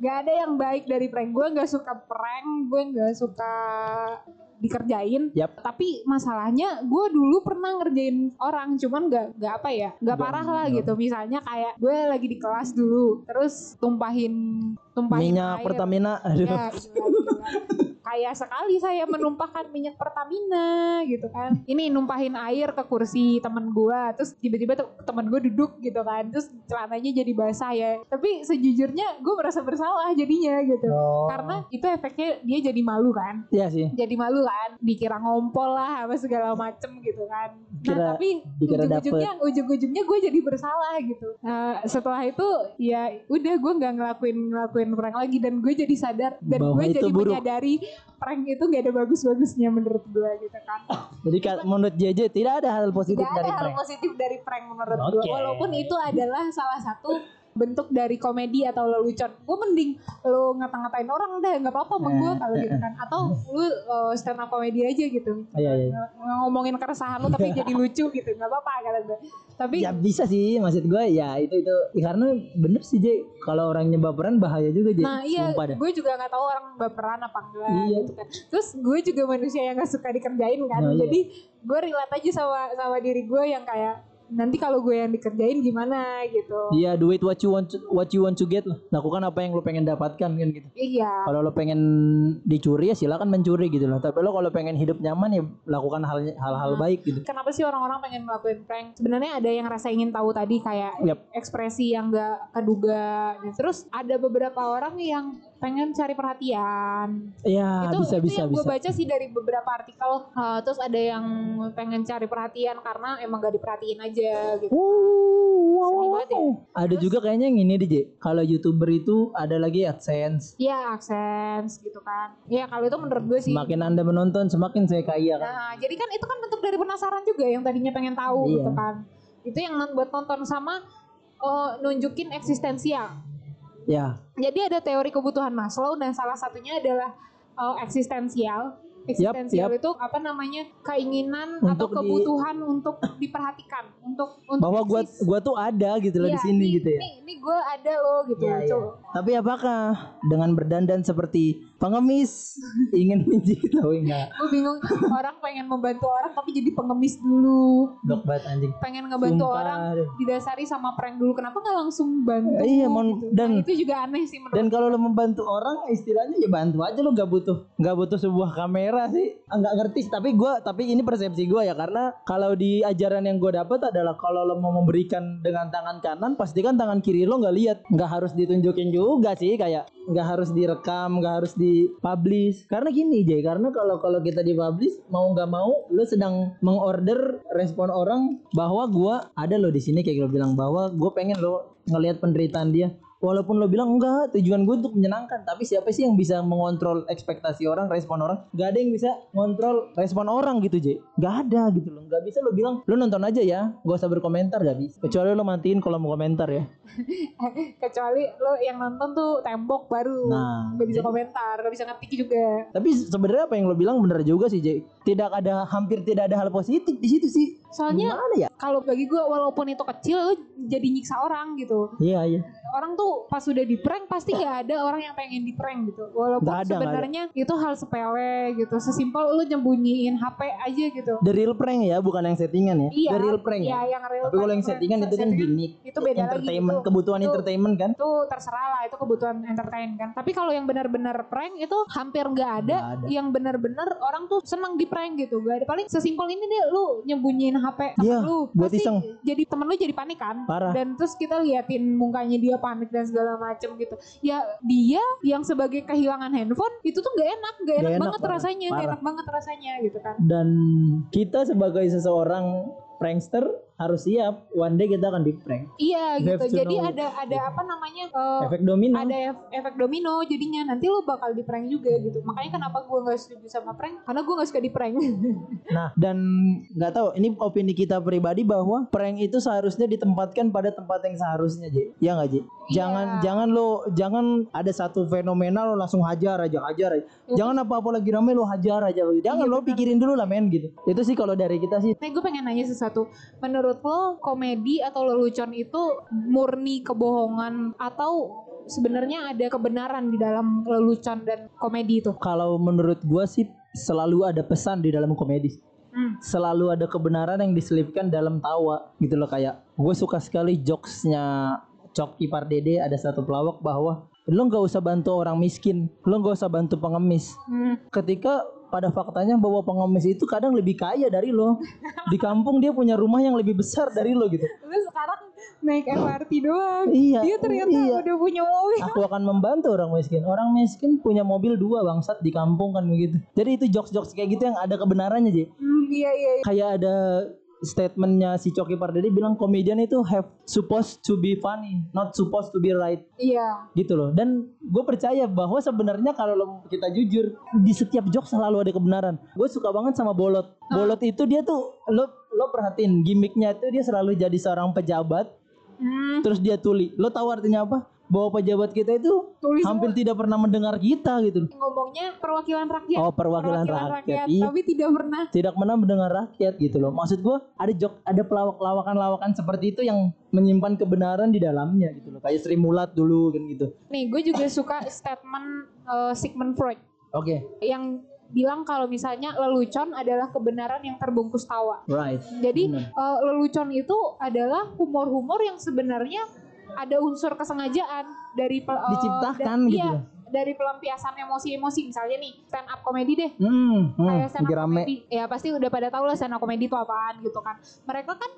Gak ada yang baik dari prank. Gue nggak suka prank gue nggak suka dikerjain. Yap. tapi masalahnya gue dulu pernah ngerjain orang cuman gak gak apa ya gak parah lah gitu. Misalnya kayak gue lagi di kelas dulu terus tumpahin tumpahin minyak air. Pertamina aduh. Ya, gila, gila. Kayak sekali saya menumpahkan minyak Pertamina gitu kan. Ini numpahin air ke kursi temen gua, terus tiba-tiba te- temen gua duduk gitu kan, terus celananya jadi basah ya. Tapi sejujurnya gue merasa bersalah jadinya gitu. Oh. Karena itu efeknya dia jadi malu kan, Iya sih jadi malu kan, dikira ngompol lah apa segala macem gitu kan. Kira- nah tapi ujung-ujungnya, ujung-ujungnya gue jadi bersalah gitu. Nah, setelah itu ya udah gue nggak ngelakuin ngelakuin prank lagi dan gue jadi sadar dan gue jadi buruk. menyadari prank itu gak ada bagus-bagusnya menurut gue gitu kan. Jadi menurut JJ tidak ada hal positif Tidak ada dari hal prank positif dari prank menurut gue. Oke. Walaupun itu adalah salah satu bentuk dari komedi atau lelucon. Gue mending lo ngata-ngatain orang deh, nggak apa-apa sama gue Eh, kalau eh, gitu kan. Atau lu uh, stand up komedi aja gitu. Iya, iya. Ng- Ngomongin keresahan lo tapi jadi lucu gitu, nggak apa-apa kata gue. Tapi Ya bisa sih maksud gue ya itu itu Ya, karena bener sih J kalau orangnya baperan bahaya juga J Nah iya, gue juga nggak tahu orang baperan apa enggak Iya. gitu kan. Terus gue juga manusia yang gak suka dikerjain kan. Nah, iya. Jadi gue relate aja sama sama diri gue yang kayak nanti kalau gue yang dikerjain gimana gitu Iya, do it what you want to, what you want to get lah. Lakukan apa yang lo pengen dapatkan kan gitu. iya Kalau lo pengen dicuri ya silakan mencuri gitu loh. Tapi lo kalau pengen hidup nyaman ya lakukan hal hal-hal Hmm. baik gitu. kenapa sih orang-orang pengen melakukan prank sebenarnya ada yang rasa ingin tahu tadi kayak Yap. ekspresi yang gak keduga terus ada beberapa orang yang pengen cari perhatian Ya, itu bisa itu bisa yang gue baca sih dari beberapa artikel uh, terus ada yang pengen cari perhatian karena emang gak diperhatiin aja gitu wow, wow, banget ya. wow. Ada juga kayaknya yang ini DJ. Kalau YouTuber itu ada lagi AdSense. ya akses gitu kan ya kalau itu menurut gue sih Semakin Anda menonton, semakin saya kaya kan. nah jadi kan itu kan bentuk dari penasaran juga yang tadinya pengen tahu Iya. gitu kan itu yang buat nonton sama uh, nunjukin eksistensial Ya, jadi ada teori kebutuhan Maslow dan salah satunya adalah uh, eksistensial eksistensial yap. itu apa namanya keinginan atau Untuk di- kebutuhan untuk diperhatikan untuk untuk bahwa gua eksis. gua tuh ada gitu loh di Iya, sini nih- gitu ya. nih, nih gue ada loh gitu iya. coba Tapi apakah dengan berdandan seperti pengemis ingin menjadi tahu enggak? gue bingung orang pengen membantu orang tapi jadi pengemis dulu Dok banget anjing. pengen ngebantu Sumpah. orang didasari sama prank dulu kenapa nggak langsung bantu Iya, mon- gitu. dan- Nah, itu juga aneh sih menurut Dan kalau lo membantu orang istilahnya ya bantu aja lo nggak butuh nggak butuh sebuah kamera sih nggak ngerti tapi gua tapi ini persepsi gua ya karena kalau di ajaran yang gue dapat adalah kalau lo mau memberikan dengan tangan kanan pastikan tangan kiri lo nggak lihat nggak harus ditunjukin juga sih kayak nggak harus direkam nggak harus dipublish. Karena gini Jay karena kalau kalau kita dipublish mau nggak mau lo sedang mengorder respon orang bahwa gua ada lo di sini kayak lo bilang bahwa gue pengen lo ngelihat penderitaan dia Walaupun lo bilang enggak, tujuan gue untuk menyenangkan, tapi siapa sih yang bisa mengontrol ekspektasi orang, respon orang? Gak ada yang bisa ngontrol respon orang gitu, J. Gak ada gitu loh. Gak bisa lo bilang, lo nonton aja ya, gak usah berkomentar, gak bisa. Kecuali lo matiin kalau mau komentar ya. kecuali lo yang nonton tuh tembok baru Nah, nggak bisa jadi- komentar nggak bisa ngetik juga Tapi sebenarnya apa yang lo bilang bener juga sih, J. Tidak ada, hampir tidak ada hal positif di situ sih. Soalnya Gimana ya? kalau bagi gue walaupun itu kecil lo jadi nyiksa orang gitu Iya, iya. orang tuh pas udah di prank pasti gak ada orang yang pengen di prank gitu walaupun ada, sebenarnya itu hal sepele gitu sesimpel lo nyembunyiin HP aja gitu The real prank ya, bukan yang settingan ya. iya The real prank iya ya. yang real Tapi kalau prank, yang settingan itu kan gimmick. itu beda lagi entertainment, itu. kebutuhan Itu- entertainment kan. itu terserah lah itu kebutuhan entertain kan tapi kalau yang benar-benar prank itu hampir nggak ada, Nggak ada. yang benar-benar orang tuh senang di prank gitu gak ada paling sesimpel ini deh lu nyembunyiin HP temen Iya, lu buat Pasti iseng. jadi temen lu jadi panik kan Parah. dan terus kita liatin mukanya dia panik dan segala macem gitu ya dia yang sebagai kehilangan handphone itu tuh gak enak gak enak, enak, banget parah. rasanya gak Parah. enak banget rasanya gitu kan dan kita sebagai seseorang prankster harus siap one day kita akan di prank iya You gitu. jadi know. ada ada apa namanya eh, efek domino. ada ef- efek domino. Jadinya nanti lo bakal di prank juga gitu. Makanya kenapa gue nggak setuju sama prank? Karena gue nggak suka di prank nah dan nggak tahu ini opini kita pribadi bahwa prank itu seharusnya ditempatkan pada tempat yang seharusnya J ya nggak J jangan Iya. jangan lo jangan ada satu fenomena lo langsung hajar aja hajar aja. Jangan apa apa lagi rame lo hajar aja. Jangan Iya, lo pikirin dulu lah men gitu. Itu sih kalau dari kita sih. Nah gue pengen nanya sesuatu. Menurut lo komedi atau lelucon itu murni kebohongan Atau sebenarnya ada kebenaran di dalam lelucon dan komedi itu kalau menurut gua sih selalu ada pesan di dalam komedi hmm. selalu ada kebenaran yang diselipkan dalam tawa gitu loh kayak gue suka sekali jokesnya Coki Pardede ada satu pelawak bahwa lo nggak usah bantu orang miskin lo nggak usah bantu pengemis Hmm. ketika pada faktanya bahwa pengemis itu kadang lebih kaya dari lo. Di kampung dia punya rumah yang lebih besar dari lo gitu. Lu sekarang naik MRT doang. Iya Dia ternyata iya. udah punya mobil. Aku akan membantu orang miskin. Orang miskin punya mobil dua bangsat di kampung kan begitu. Jadi itu jokes jokes kayak gitu yang ada kebenarannya sih hmm, Iya iya iya. kayak ada statementnya si Coki Pardede bilang komedian itu have supposed to be funny, not supposed to be right Iya gitu loh. Dan gue percaya bahwa sebenarnya kalau lo- kita jujur di setiap jokes selalu ada kebenaran. Gue suka banget sama Bolot. Bolot itu dia tuh lo lo perhatiin gimmicknya itu dia selalu jadi seorang pejabat hmm. terus dia tuli. Lo tahu artinya apa? Bahwa pejabat kita itu Tulis hampir tidak pernah mendengar kita gitu. ngomongnya perwakilan rakyat Oh perwakilan, rakyat. Iya. Tapi tidak pernah tidak pernah mendengar rakyat gitu loh. Maksud gua ada jok ada pelawak lawakan-lawakan seperti itu yang menyimpan kebenaran di dalamnya gitu loh. Kayak Sri Mulat dulu kan gitu. Nih gue juga suka statement eh, Sigmund Freud Oke. yang bilang kalau misalnya lelucon adalah kebenaran yang terbungkus tawa. Right. Jadi Benar. eh, lelucon itu adalah humor-humor yang sebenarnya ada unsur kesengajaan dari eh, Diciptakan da- gitu. iya, dari pelampiasan emosi-emosi. Misalnya nih stand up comedy deh. Hmm, hmm, kayak stand up comedy ya pasti udah pada tahu lah stand up comedy itu apaan gitu kan. Mereka kan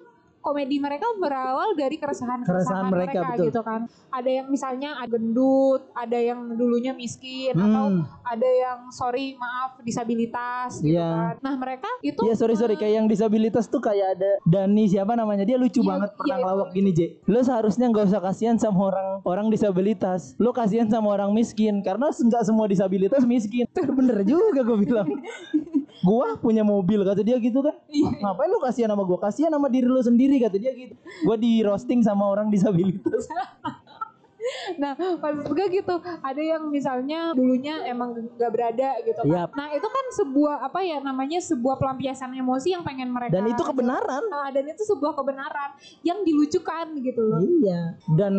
komedi mereka berawal dari keresahan Keresahan mereka, betul. gitu kan ada yang misalnya ada gendut ada yang dulunya miskin atau Hmm. ada yang sorry maaf disabilitas gitu Iya. kan nah mereka itu Iya sorry sorry eh, kayak yang disabilitas tuh kayak ada Dani siapa namanya dia lucu Iya, banget pernah iya, ngelawak itu. gini J. Lo seharusnya nggak usah kasihan sama orang orang disabilitas. Lo kasihan sama orang miskin karena nggak semua disabilitas miskin. Bener juga gue bilang. gua punya mobil kata dia gitu kan. Iya. Ngapain lu kasihan sama gua? Kasihan sama diri lu sendiri kata dia gitu. Gua di roasting sama orang disabilitas. Nah, maksud gue gitu, ada yang misalnya dulunya emang gak berada gitu kan. Yap. Nah, itu kan sebuah apa ya namanya sebuah pelampiasan emosi yang pengen mereka Dan itu kebenaran. Nah, dan itu sebuah kebenaran yang dilucukan gitu loh. Iya. Dan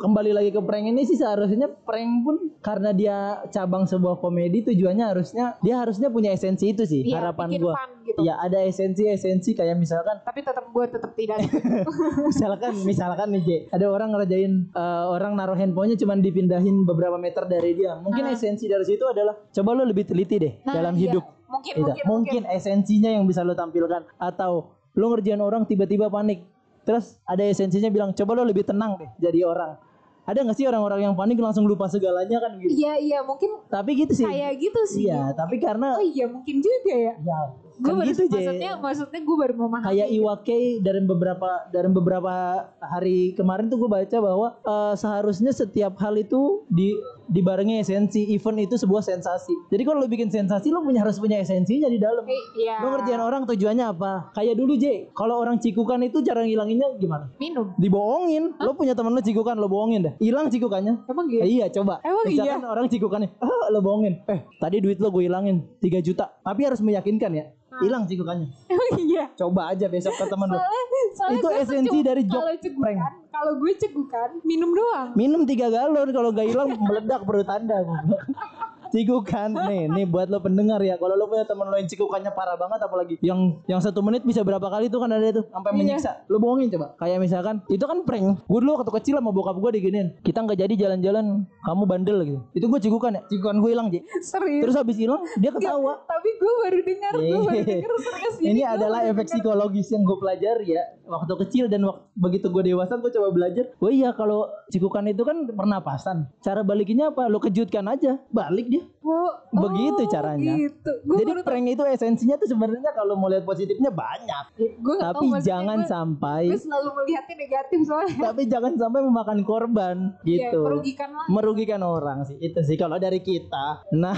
kembali lagi ke prank ini sih seharusnya prank pun karena dia cabang sebuah komedi tujuannya harusnya dia harusnya punya esensi itu sih Iya, harapan fun gitu. Iya, ada esensi-esensi kayak misalkan Tapi tetap gue tetap tidak. misalkan misalkan nih J, ada orang ngerjain eh, orang naruh handphonenya cuman dipindahin beberapa meter dari dia. Mungkin Ah. esensi dari situ adalah coba lo lebih teliti deh Nah, dalam iya. hidup. Mungkin, mungkin, mungkin esensinya yang bisa lo tampilkan atau lo ngerjain orang tiba-tiba panik. Terus ada esensinya bilang coba lo lebih tenang deh jadi orang. Ada nggak sih orang-orang yang panik langsung lupa segalanya kan gitu. Iya, iya, mungkin Tapi gitu sih. kayak gitu sih. Iya, tapi karena Oh iya, mungkin juga ya. ya Gue kan gitu maksudnya maksudnya gue baru memahami. kayak Iwake dari beberapa dari beberapa hari kemarin tuh gue baca bahwa eh, seharusnya setiap hal itu di dibarengi esensi. Event itu sebuah sensasi. Jadi kalau lo bikin sensasi lo punya harus punya esensinya di dalam. Eh, Iya. lo ngerjain orang tujuannya apa? Kayak dulu J kalau orang cikukan itu cara ngilanginnya gimana? Minum. dibohongin. Lo punya temen lo cikukan lo bohongin dah hilang cikukannya. Emang Eh, gitu? iya coba. Emang Misalkan orang cikukannya ah, lo bohongin. Eh tadi duit lo gue hilangin 3 juta. Tapi harus meyakinkan ya hilang cikukannya Emang iya. coba aja besok ke temen Soalnya, soalnya Itu esensi dari cegukan, prank. kalau gue cegukan, minum doang. minum tiga galon kalau gak hilang meledak perut anda cikukan. Nih nih buat lo pendengar ya. Kalau lo punya temen lo yang cikukannya parah banget apalagi yang yang satu menit bisa berapa kali tuh kan ada itu sampai Iya. menyiksa. Lo bohongin coba. Kayak misalkan itu kan prank. Gue dulu waktu kecil sama bokap gue diginin kita nggak jadi jalan-jalan kamu bandel gitu. Itu gue cikukan ya. Cikukan gue hilang Ji. Serius. terus habis hilang dia ketawa. Tapi gue baru dengar, gue baru Iya. dengar serius. Ini adalah efek denger. psikologis yang gue pelajari ya. Waktu kecil dan waktu begitu gue dewasa gue coba belajar. Oh iya kalau cikukan itu kan pernapasan. Cara balikinnya apa? Lo kejutkan aja. Balik dia Oh, Begitu oh, caranya. Gitu. Gue jadi baru prank itu esensinya tuh sebenarnya kalau mau lihat positifnya banyak gue gak tapi jangan sampai Gue selalu melihatnya negatif soalnya. tapi jangan sampai memakan korban Iya, gitu merugikan lah. merugikan orang sih itu sih kalau dari kita nah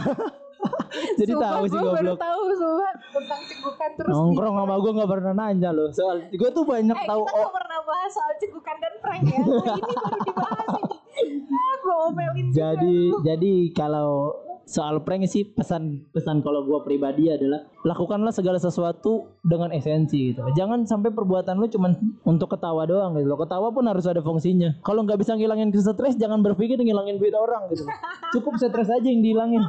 jadi Sumpah, tahu sih gue baru goblok tahu sumpah tentang cegukan terus nongkrong sama gue nggak pernah nanya loh soal gue tuh banyak Eh, tahu kita oh, gak pernah bahas soal cegukan dan prank ya. Oh, ini baru dibahas ini. Ah, gue omelin juga. jadi jadi kalau soal prank sih pesan pesan kalau gua pribadi adalah lakukanlah segala sesuatu dengan esensi gitu. Jangan sampai perbuatan lu cuman untuk ketawa doang gitu loh. Ketawa pun harus ada fungsinya. Kalau nggak bisa ngilangin stres jangan berpikir ngilangin duit orang gitu. Cukup stres aja yang dihilangin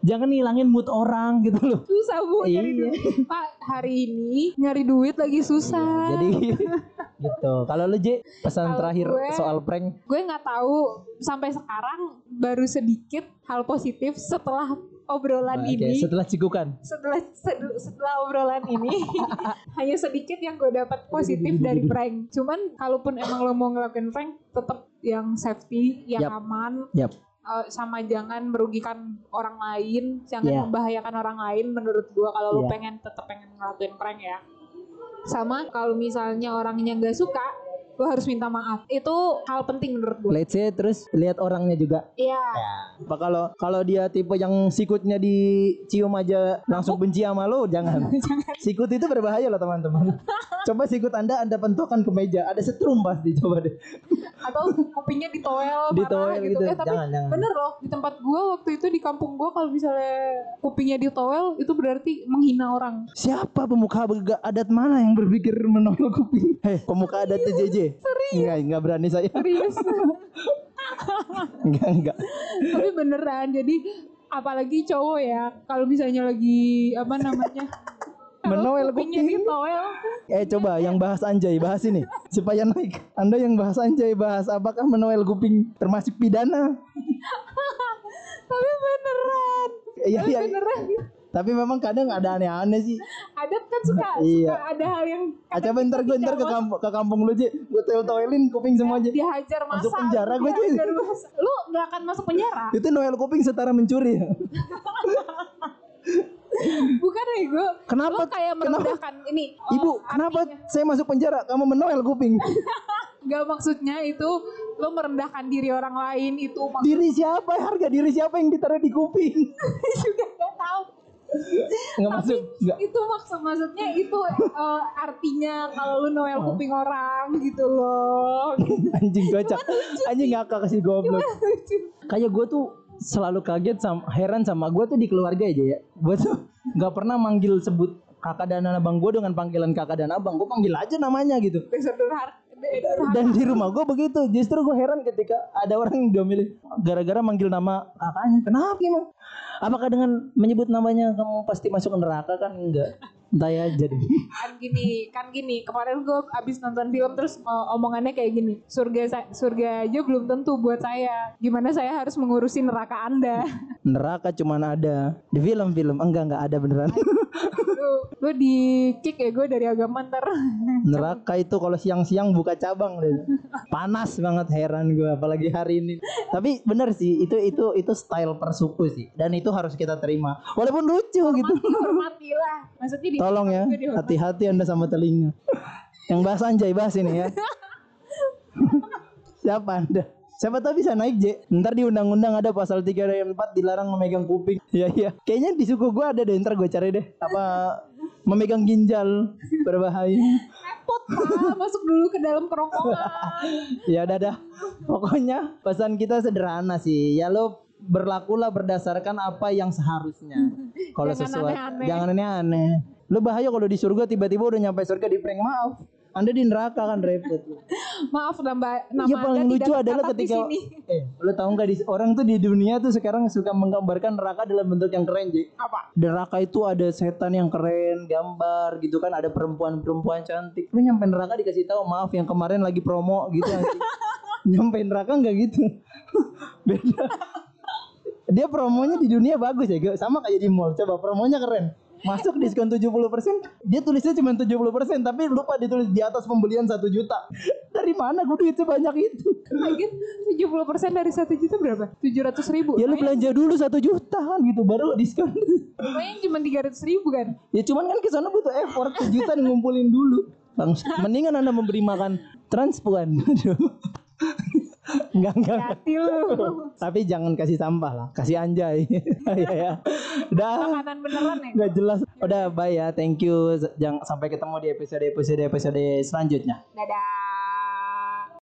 jangan ngilangin mood orang gitu loh susah bu nyari Iya. duit. Pak hari ini nyari duit lagi susah. jadi gitu kalau lu J pesan Kalau terakhir gue- soal prank gue nggak tahu sampai sekarang baru sedikit hal positif setelah obrolan Nah, Oke, ini. setelah cikukan setelah setelah obrolan ini hanya sedikit yang gue dapat positif dari prank. Cuman kalaupun emang lo mau ngelakuin prank, tetap yang safety, yang Yap. aman, Yap. Eh, sama jangan merugikan orang lain, jangan Yeah. membahayakan orang lain. Menurut gue kalau Yeah. pengen tetap pengen ngelakuin prank ya. Sama kalau misalnya orangnya nggak suka, lo harus minta maaf. Itu hal penting menurut gue. let's say terus lihat orangnya juga Iya. Apa kalau kalau dia tipe yang sikutnya dicium aja langsung benci sama lo, jangan. Sikut itu berbahaya loh teman-teman. coba sikut Anda Anda pentokan ke meja, ada setrum pasti coba deh. Atau kopinya ditoel, Di parah toel gitu. Eh, tapi Jangan, jangan. Bener loh, di tempat gua waktu itu di kampung gua kalau misalnya kupingnya ditowel itu berarti menghina orang. Siapa pemuka adat mana yang berpikir menolak kuping? Hei, pemuka adat TJJ. Enggak, enggak berani saya. Serius. Enggak, enggak. Tapi beneran, jadi apalagi cowok ya kalau misalnya lagi apa namanya Menoel kupingnya kuping. ditoel Eh coba yang bahas anjay bahas ini supaya naik. Anda yang bahas anjay bahas apakah menoel kuping termasuk pidana? tapi beneran Iya tapi iya. beneran Tapi memang kadang ada aneh-aneh sih. adat kan suka Iya. suka ada hal yang Ah, coba ntar gue ntar ke kampung, ke kampung lu Ji. Gue toel-toelin kuping semua aja. dihajar masa Masuk penjara gue, masa. lu nggak akan masuk penjara Itu noel kuping setara mencuri. bukan ego Kenapa? lu kayak Kenapa? merendahkan ini oh, Ibu, kenapa saya masuk penjara? Kamu menoel kuping. Gak maksudnya itu lo merendahkan diri orang lain itu maksud Diri siapa? Harga diri siapa yang ditaruh di kuping? juga gak tahu Enggak masuk. Enggak. itu maksud maksudnya itu eh, artinya kalau lu noel kuping orang gitu loh Anjing kocak. Anjing ngakak kasih goblok. kayak gue tuh selalu kaget sama heran sama gue tuh di keluarga aja ya gue tuh nggak pernah manggil sebut kakak dan abang gue dengan panggilan kakak dan abang gue panggil aja namanya gitu durhaka. Dan di rumah gue begitu. Justru gue heran ketika ada orang yang diomelin gara-gara manggil nama kakaknya. Kenapa emang? Apakah dengan menyebut namanya kamu pasti masuk neraka kan? Enggak entah ya jadi kan gini kan gini kemarin gue abis nonton film terus eh, omongannya kayak gini surga surga aja belum tentu buat saya gimana saya harus mengurusi neraka anda neraka cuman ada di film-film enggak enggak ada beneran lu lu di kick ya gue dari agama ntar Neraka itu kalau siang-siang buka cabang deh. Panas banget heran gue apalagi hari ini. Tapi bener sih itu itu itu style per suku sih dan itu harus kita terima. Walaupun lucu gitu. hormatilah maksudnya di Tolong ya, hati-hati Anda sama telinga. Yang bahas anjay bahas ini ya. Siapa Anda? Siapa tahu bisa naik J. Ntar di undang-undang ada pasal 3 dan 4 dilarang memegang kuping. Iya iya. Kayaknya di suku gua ada deh. Ntar gue cari deh. Apa memegang ginjal berbahaya. repot pak masuk dulu ke dalam kerongkongan ya udah dah. Pokoknya pesan kita sederhana sih. Ya lo berlakulah berdasarkan apa yang seharusnya. Kalau Jangan sesuatu aneh-aneh. jangan aneh-aneh. Lo bahaya kalau di surga tiba-tiba udah nyampe surga di prank maaf. Anda di neraka kan repot. maaf nama nama Yang paling anda lucu adalah ketika sini. eh lo tahu nggak di orang tuh di dunia tuh sekarang suka menggambarkan neraka dalam bentuk yang keren Ji. apa Neraka itu ada setan yang keren, gambar gitu kan, ada perempuan-perempuan cantik. Lu nyampe neraka dikasih tahu maaf yang kemarin lagi promo gitu anjing. nyampe neraka nggak gitu. Beda. Dia promonya di dunia bagus ya, sama kayak di mall. Coba promonya keren. Masuk diskon 70%, dia tulisnya cuma 70%, tapi lupa ditulis di atas pembelian 1 juta. Dari mana gue duit sebanyak itu? Lagian 70% dari 1 juta berapa? 700 ribu Ya lu belanja dulu 1 juta kan gitu, baru lo diskon. Lumayan cuma 300 ribu kan Ya cuman kan ke sana butuh effort kejutan ngumpulin dulu. Bang, mendingan anda memberi makan transpuan. Enggak, enggak, enggak. Hati lu Tapi jangan kasih sampah lah, kasih anjay. Iya ya. Udah beneran ya nggak jelas. Udah bye ya, thank you. Jangan sampai ketemu di episode episode episode selanjutnya. Dadah